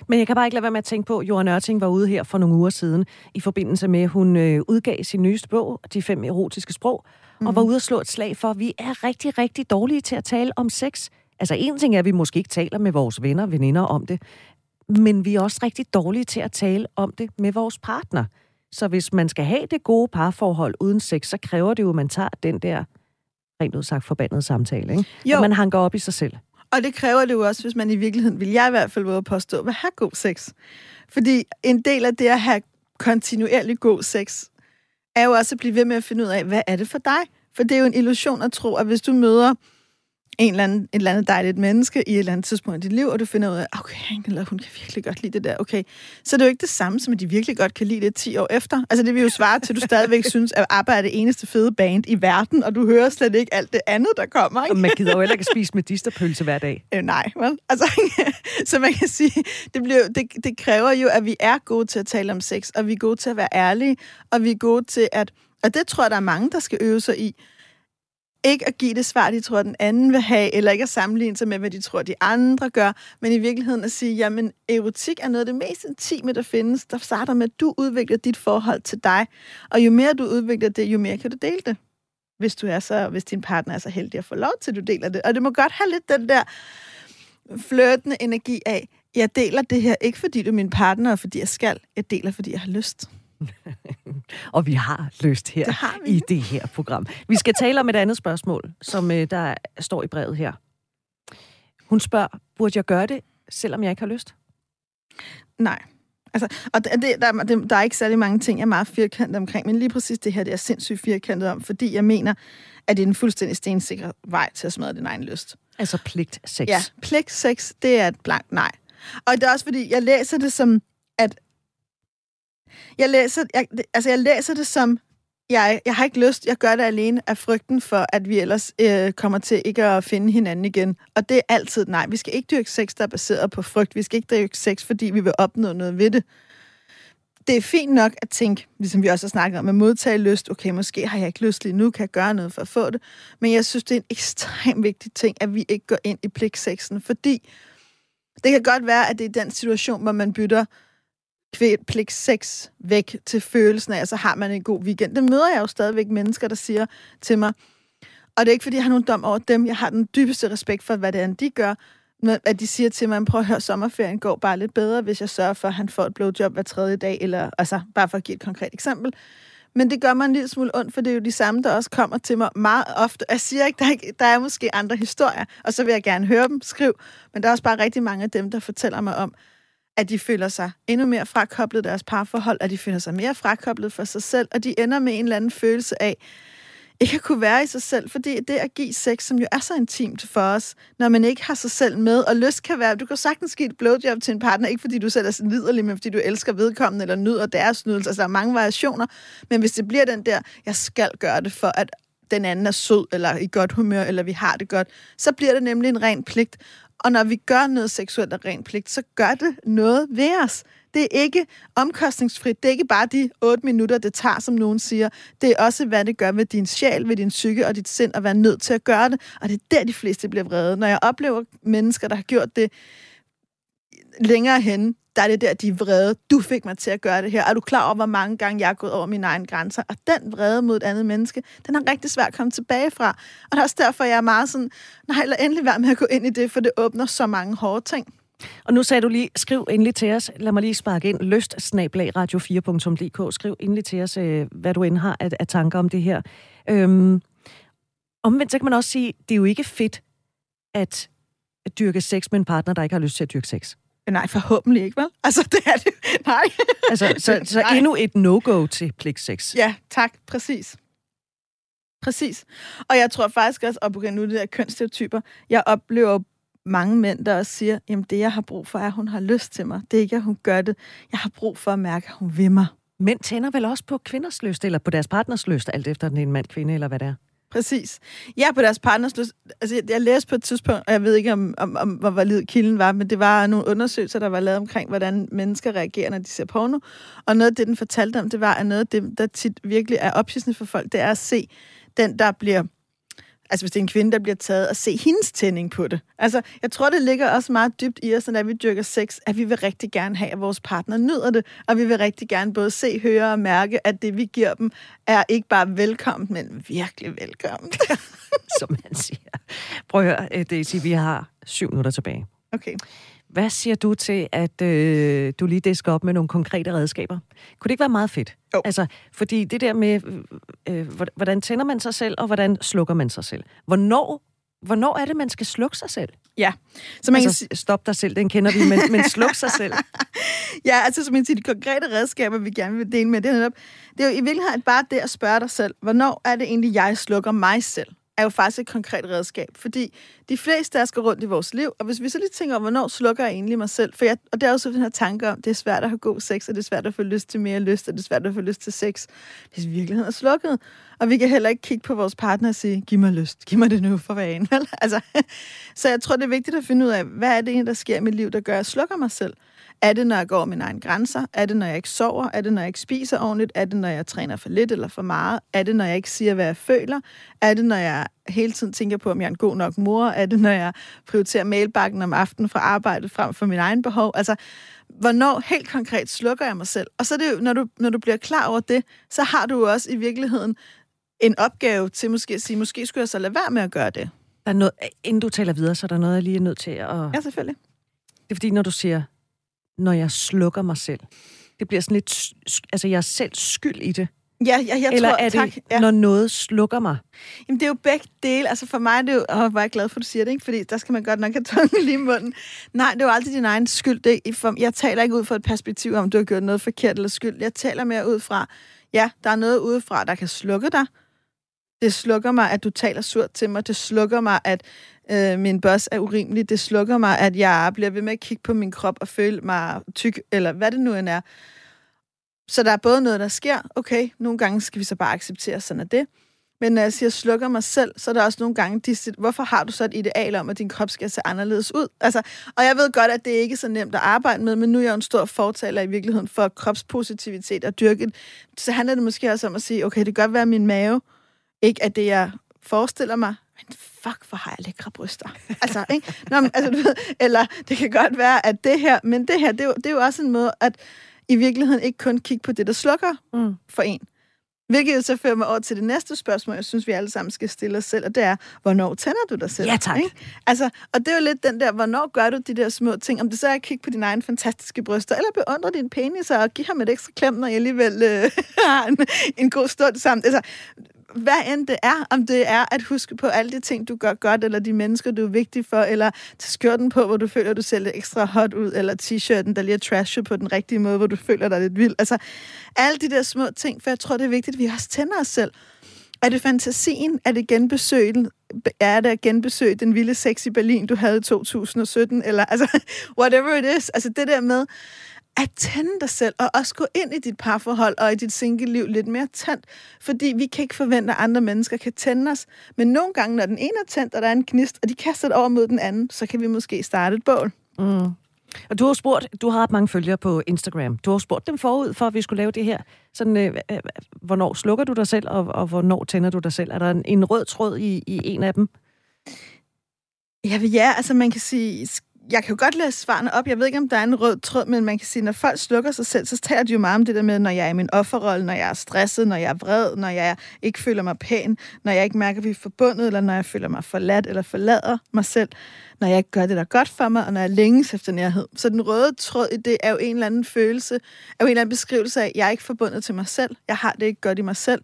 Men jeg kan bare ikke lade være med at tænke på, at Johan Ørting var ude her for nogle uger siden, i forbindelse med, at hun øh, udgav sin nyeste bog, De fem erotiske sprog, mm. og var ude at slå et slag for, at vi er rigtig, rigtig dårlige til at tale om sex. Altså en ting er, at vi måske ikke taler med vores venner og veninder om det, men vi er også rigtig dårlige til at tale om det med vores partner. Så hvis man skal have det gode parforhold uden sex, så kræver det jo, at man tager den der rent udsagt forbandet samtale. Ikke? Jo. At man hanker op i sig selv. Og det kræver det jo også, hvis man i virkeligheden, vil jeg i hvert fald våge påstå, vil have god sex. Fordi en del af det at have kontinuerlig god sex, er jo også at blive ved med at finde ud af, hvad er det for dig? For det er jo en illusion at tro, at hvis du møder en eller anden, et eller andet dejligt menneske i et eller andet tidspunkt i dit liv, og du finder ud af, okay, han eller hun kan virkelig godt lide det der, okay. Så det er jo ikke det samme, som at de virkelig godt kan lide det 10 år efter. Altså det vil jo svare til, at du stadigvæk <laughs> synes, at arbejde er det eneste fede band i verden, og du hører slet ikke alt det andet, der kommer. Ikke? Og man gider jo heller ikke spise med disterpølse hver dag. Øh, nej, vel? Altså, <laughs> så man kan sige, det, bliver, det, det kræver jo, at vi er gode til at tale om sex, og vi er gode til at være ærlige, og vi er gode til at, og det tror jeg, der er mange, der skal øve sig i, ikke at give det svar, de tror, den anden vil have, eller ikke at sammenligne sig med, hvad de tror, de andre gør, men i virkeligheden at sige, jamen, erotik er noget af det mest intime, der findes. Der starter med, at du udvikler dit forhold til dig, og jo mere du udvikler det, jo mere kan du dele det. Hvis, du er så, hvis din partner er så heldig at få lov til, at du deler det. Og det må godt have lidt den der flirtende energi af, jeg deler det her ikke fordi du er min partner, og fordi jeg skal. Jeg deler, fordi jeg har lyst. <laughs> og vi har lyst her det har vi. i det her program. Vi skal tale om et andet spørgsmål, som øh, der står i brevet her. Hun spørger, burde jeg gøre det, selvom jeg ikke har lyst? Nej. Altså, og det, der, der, der er ikke særlig mange ting, jeg er meget firkantet omkring, men lige præcis det her, det er sindssygt firkantet om, fordi jeg mener, at det er en fuldstændig stensikker vej til at smadre din egen lyst. Altså pligt sex. Ja, pligt sex, det er et blankt nej. Og det er også fordi, jeg læser det som, at... Jeg læser, jeg, altså jeg læser det som, jeg, jeg har ikke lyst, jeg gør det alene af frygten for, at vi ellers øh, kommer til ikke at finde hinanden igen. Og det er altid nej. Vi skal ikke dyrke sex, der er baseret på frygt. Vi skal ikke dyrke sex, fordi vi vil opnå noget ved det. Det er fint nok at tænke, ligesom vi også har snakket om, at modtage lyst. Okay, måske har jeg ikke lyst lige nu, kan jeg gøre noget for at få det. Men jeg synes, det er en ekstremt vigtig ting, at vi ikke går ind i pligtsexen, fordi det kan godt være, at det er den situation, hvor man bytter pligt sex væk til følelsen af, så har man en god weekend. Det møder jeg jo stadigvæk mennesker, der siger til mig, og det er ikke, fordi jeg har nogen dom over dem. Jeg har den dybeste respekt for, hvad det er, de gør. At de siger til mig, prøv at høre, sommerferien går bare lidt bedre, hvis jeg sørger for, at han får et blowjob hver tredje dag, eller altså, bare for at give et konkret eksempel. Men det gør mig en lille smule ondt, for det er jo de samme, der også kommer til mig meget ofte. Jeg siger ikke, der er, ikke, der er måske andre historier, og så vil jeg gerne høre dem, skriv. Men der er også bare rigtig mange af dem, der fortæller mig om, at de føler sig endnu mere frakoblet deres parforhold, at de føler sig mere frakoblet for sig selv, og de ender med en eller anden følelse af, ikke at kunne være i sig selv, fordi det at give sex, som jo er så intimt for os, når man ikke har sig selv med, og lyst kan være, du kan sagtens give et blowjob til en partner, ikke fordi du selv er sådan liderlig, men fordi du elsker vedkommende, eller nyder deres nydelse, altså der er mange variationer, men hvis det bliver den der, jeg skal gøre det for, at den anden er sød, eller i godt humør, eller vi har det godt, så bliver det nemlig en ren pligt. Og når vi gør noget seksuelt af ren pligt, så gør det noget ved os. Det er ikke omkostningsfrit. Det er ikke bare de otte minutter, det tager, som nogen siger. Det er også, hvad det gør ved din sjæl, ved din psyke og dit sind, at være nødt til at gøre det. Og det er der, de fleste bliver vrede. Når jeg oplever mennesker, der har gjort det længere hen, der er det der, de er vrede. Du fik mig til at gøre det her. Er du klar over, hvor mange gange jeg har gået over mine egne grænser? Og den vrede mod et andet menneske, den er rigtig svært at komme tilbage fra. Og det er også derfor, jeg er meget sådan, nej, lad endelig være med at gå ind i det, for det åbner så mange hårde ting. Og nu sagde du lige, skriv endelig til os. Lad mig lige sparke ind. Lyst radio4.dk. Skriv endelig til os, øh, hvad du end har af, af tanker om det her. Øhm, omvendt, så kan man også sige, det er jo ikke fedt at dyrke sex med en partner, der ikke har lyst til at dyrke sex. Nej, forhåbentlig ikke, vel? Altså, det er det. <laughs> Nej. altså, så, så Nej. endnu et no-go til pligt-sex. Ja, tak. Præcis. Præcis. Og jeg tror faktisk også, og okay, nu det der kønsstereotyper, jeg oplever mange mænd, der også siger, jamen det, jeg har brug for, er, at hun har lyst til mig. Det er ikke, at hun gør det. Jeg har brug for at mærke, at hun vil mig. Mænd tænder vel også på kvinders lyst, eller på deres partners lyst, alt efter den en mand, kvinde, eller hvad det er? Præcis. Ja, på deres partners lyst. Altså, jeg, jeg læste på et tidspunkt, og jeg ved ikke, om, om, om hvor valid kilden var, men det var nogle undersøgelser, der var lavet omkring, hvordan mennesker reagerer, når de ser porno. Og noget af det, den fortalte om, det var, at noget af det, der tit virkelig er ophidsende for folk, det er at se den, der bliver altså hvis det er en kvinde, der bliver taget, og se hendes tænding på det. Altså, jeg tror, det ligger også meget dybt i os, når vi dyrker sex, at vi vil rigtig gerne have, at vores partner nyder det, og vi vil rigtig gerne både se, høre og mærke, at det, vi giver dem, er ikke bare velkommen, men virkelig velkommen. <laughs> Som man siger. Prøv at høre, øh, Daisy, vi har syv minutter tilbage. Okay. Hvad siger du til, at øh, du lige disker op med nogle konkrete redskaber? Kunne det ikke være meget fedt? Jo. Altså, fordi det der med, øh, øh hvordan tænder man sig selv, og hvordan slukker man sig selv? Hvornår, hvornår er det, man skal slukke sig selv? Ja. Så man altså, kan... stop dig selv, den kender vi, men, men sluk sig selv. <laughs> ja, altså som man siger, de konkrete redskaber, vi gerne vil dele med, det er netop, det er jo i virkeligheden bare det at spørge dig selv, hvornår er det egentlig, jeg slukker mig selv? Er jo faktisk et konkret redskab, fordi de fleste der går rundt i vores liv, og hvis vi så lige tænker om, hvornår slukker jeg egentlig mig selv, for jeg, og det er jo så den her tanke om, det er svært at have god sex, og det er svært at få lyst til mere lyst, og det er svært at få lyst til sex, hvis virkeligheden er slukket. Og vi kan heller ikke kigge på vores partner og sige, giv mig lyst, giv mig det nu for vanen. <laughs> altså, <laughs> så jeg tror, det er vigtigt at finde ud af, hvad er det egentlig, der sker i mit liv, der gør, at jeg slukker mig selv. Er det, når jeg går mine egne grænser? Er det, når jeg ikke sover? Er det, når jeg ikke spiser ordentligt? Er det, når jeg træner for lidt eller for meget? Er det, når jeg ikke siger, hvad jeg føler? Er det, når jeg hele tiden tænker på, om jeg er en god nok mor? Er det, når jeg prioriterer mailbakken om aftenen fra arbejdet frem for min egen behov? Altså, hvornår helt konkret slukker jeg mig selv? Og så er det jo, når du, når du bliver klar over det, så har du også i virkeligheden en opgave til måske at sige, måske skulle jeg så lade være med at gøre det. Der er noget, inden du taler videre, så er der noget, jeg lige er nødt til at... Ja, selvfølgelig. Det er fordi, når du siger, når jeg slukker mig selv. Det bliver sådan lidt... Altså, jeg er selv skyld i det. Ja, ja jeg Eller tror, er det, tak. Ja. når noget slukker mig? Jamen, det er jo begge dele. Altså for mig, det er jo... Åh, hvor er jeg glad for, at du siger det, ikke? Fordi der skal man godt nok have tungen lige i munden. Nej, det er jo altid din egen skyld. Det er, for, jeg taler ikke ud fra et perspektiv om, du har gjort noget forkert eller skyld. Jeg taler mere ud fra, ja, der er noget udefra, der kan slukke dig. Det slukker mig, at du taler surt til mig. Det slukker mig, at øh, min boss er urimelig. Det slukker mig, at jeg bliver ved med at kigge på min krop og føle mig tyk, eller hvad det nu end er. Så der er både noget, der sker. Okay, nogle gange skal vi så bare acceptere, sådan er det. Men når jeg siger slukker mig selv, så er der også nogle gange, de siger, hvorfor har du så et ideal om, at din krop skal se anderledes ud? Altså, og jeg ved godt, at det ikke er så nemt at arbejde med, men nu er jeg jo en stor fortaler i virkeligheden for kropspositivitet og dyrke. Så handler det måske også om at sige, okay, det kan godt være min mave, ikke at det, jeg forestiller mig, men fuck, hvor har jeg lækre bryster. Altså, ikke? Nå, men, altså, du ved, eller det kan godt være, at det her, men det her, det er, jo, det er jo også en måde, at i virkeligheden ikke kun kigge på det, der slukker mm. for en. Hvilket jo så fører mig over til det næste spørgsmål, jeg synes, vi alle sammen skal stille os selv, og det er, hvornår tænder du dig selv? Ja, tak. Ikke? Altså, og det er jo lidt den der, hvornår gør du de der små ting? Om det så er at kigge på dine egne fantastiske bryster, eller beundre din penis og give ham et ekstra klem, når jeg alligevel øh, <laughs> har en, en god stund sammen. Altså, hvad end det er, om det er at huske på alle de ting, du gør godt, eller de mennesker, du er vigtig for, eller tage skjorten på, hvor du føler, du ser lidt ekstra hot ud, eller t-shirten, der lige er trashet på den rigtige måde, hvor du føler dig lidt vild. Altså, alle de der små ting, for jeg tror, det er vigtigt, at vi også tænder os selv. Er det fantasien? Er det genbesøgen? Er det at genbesøge den vilde sex i Berlin, du havde i 2017? Eller altså, <laughs> whatever it is. Altså det der med, at tænde dig selv, og også gå ind i dit parforhold og i dit single-liv lidt mere tændt. Fordi vi kan ikke forvente, at andre mennesker kan tænde os. Men nogle gange, når den ene er tændt, og der er en gnist, og de kaster det over mod den anden, så kan vi måske starte et bål. Mm. Og du har spurgt, du har ret mange følgere på Instagram. Du har spurgt dem forud for, at vi skulle lave det her. Sådan, øh, øh, hvornår slukker du dig selv, og, og hvornår tænder du dig selv? Er der en, en rød tråd i, i en af dem? Ja, ja, altså man kan sige, jeg kan jo godt læse svarene op. Jeg ved ikke, om der er en rød tråd, men man kan sige, når folk slukker sig selv, så taler de jo meget om det der med, når jeg er i min offerrolle, når jeg er stresset, når jeg er vred, når jeg ikke føler mig pæn, når jeg ikke mærker, at vi er forbundet, eller når jeg føler mig forladt eller forlader mig selv, når jeg ikke gør det, der er godt for mig, og når jeg længes efter nærhed. Så den røde tråd i det er jo en eller anden følelse, er jo en eller anden beskrivelse af, at jeg er ikke forbundet til mig selv. Jeg har det ikke godt i mig selv.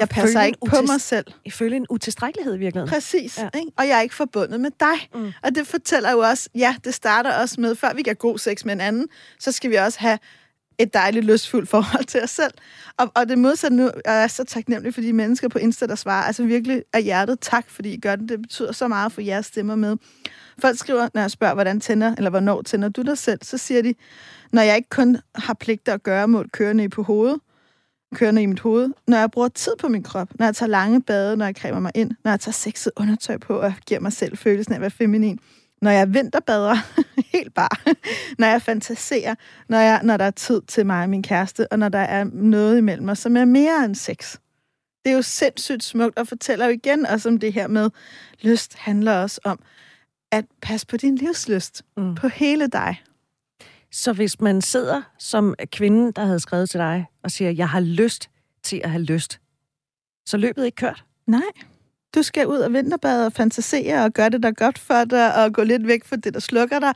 Jeg passer ikke på mig selv. Jeg føler en utilstrækkelighed i virkeligheden. Præcis. Ja. Ikke? Og jeg er ikke forbundet med dig. Mm. Og det fortæller jo også, ja, det starter også med, før vi kan god sex med en anden, så skal vi også have et dejligt lystfuldt forhold til os selv. Og, og det modsatte nu, jeg er så taknemmelig for de mennesker på Insta, der svarer, altså virkelig af hjertet tak, fordi I gør det. Det betyder så meget for jeres stemmer med. Folk skriver, når jeg spørger, hvordan tænder, eller hvornår tænder du dig selv, så siger de, når jeg ikke kun har pligter at gøre mod kørende i på hovedet, kørende i mit hoved, når jeg bruger tid på min krop, når jeg tager lange bade, når jeg cremer mig ind, når jeg tager sexet undertøj på og giver mig selv følelsen af at være feminin, når jeg vinterbader, <laughs> helt bare, når jeg fantaserer, når, jeg, når der er tid til mig og min kæreste, og når der er noget imellem os, som er mere end sex. Det er jo sindssygt smukt, og fortæller jo igen også om det her med, lyst handler også om at passe på din livslyst, mm. på hele dig. Så hvis man sidder som kvinden, der havde skrevet til dig, og siger, jeg har lyst til at have lyst, så løbet ikke kørt? Nej. Du skal ud og vinterbade og fantasere og gøre det, der er godt for dig, og gå lidt væk fra det, der slukker dig,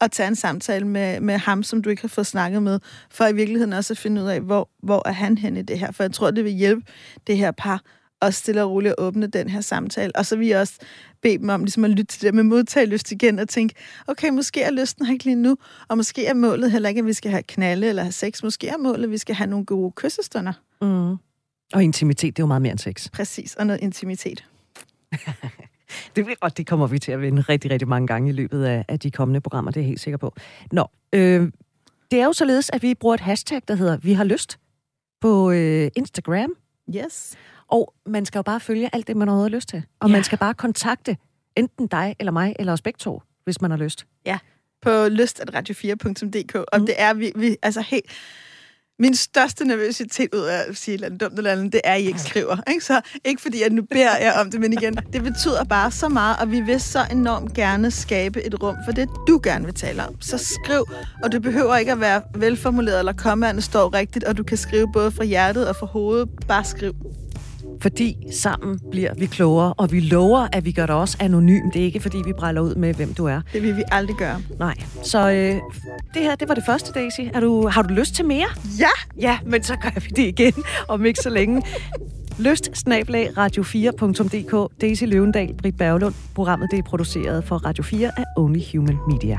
og tage en samtale med, med ham, som du ikke har fået snakket med, for i virkeligheden også at finde ud af, hvor, hvor er han hen i det her. For jeg tror, det vil hjælpe det her par og stille og roligt at åbne den her samtale. Og så vil jeg også bede dem om ligesom at lytte til det med modtagelyst igen og tænke, okay, måske er lysten her ikke lige nu, og måske er målet heller ikke, at vi skal have knalle eller have sex. Måske er målet, at vi skal have nogle gode kyssestunder. Mm. Og intimitet, det er jo meget mere end sex. Præcis, og noget intimitet. <laughs> det, og det kommer vi til at vende rigtig, rigtig mange gange i løbet af, af de kommende programmer, det er jeg helt sikker på. Nå, øh, det er jo således, at vi bruger et hashtag, der hedder Vi har lyst på øh, Instagram. Yes. Og man skal jo bare følge alt det, man har lyst til. Og ja. man skal bare kontakte enten dig eller mig, eller os begge to, hvis man har lyst. Ja, på lyst.radio4.dk. Og mm. det er vi, vi altså helt... Min største nervøsitet ud af at sige et eller andet dumt eller andet, det er, at I ikke skriver. Ikke? Så ikke fordi jeg nu beder jer om det, men igen, det betyder bare så meget, og vi vil så enormt gerne skabe et rum for det, du gerne vil tale om. Så skriv, og det behøver ikke at være velformuleret, eller kommaerne står rigtigt, og du kan skrive både fra hjertet og fra hovedet. Bare skriv. Fordi sammen bliver vi klogere, og vi lover, at vi gør det også anonymt. Det er ikke, fordi vi bræller ud med, hvem du er. Det vil vi aldrig gøre. Nej. Så øh, det her, det var det første, Daisy. Er du, har du lyst til mere? Ja! Ja, men så gør vi det igen om ikke så længe. Lyst snablag radio4.dk. Daisy Løvendal, Britt Berglund. Programmet det er produceret for Radio 4 af Only Human Media.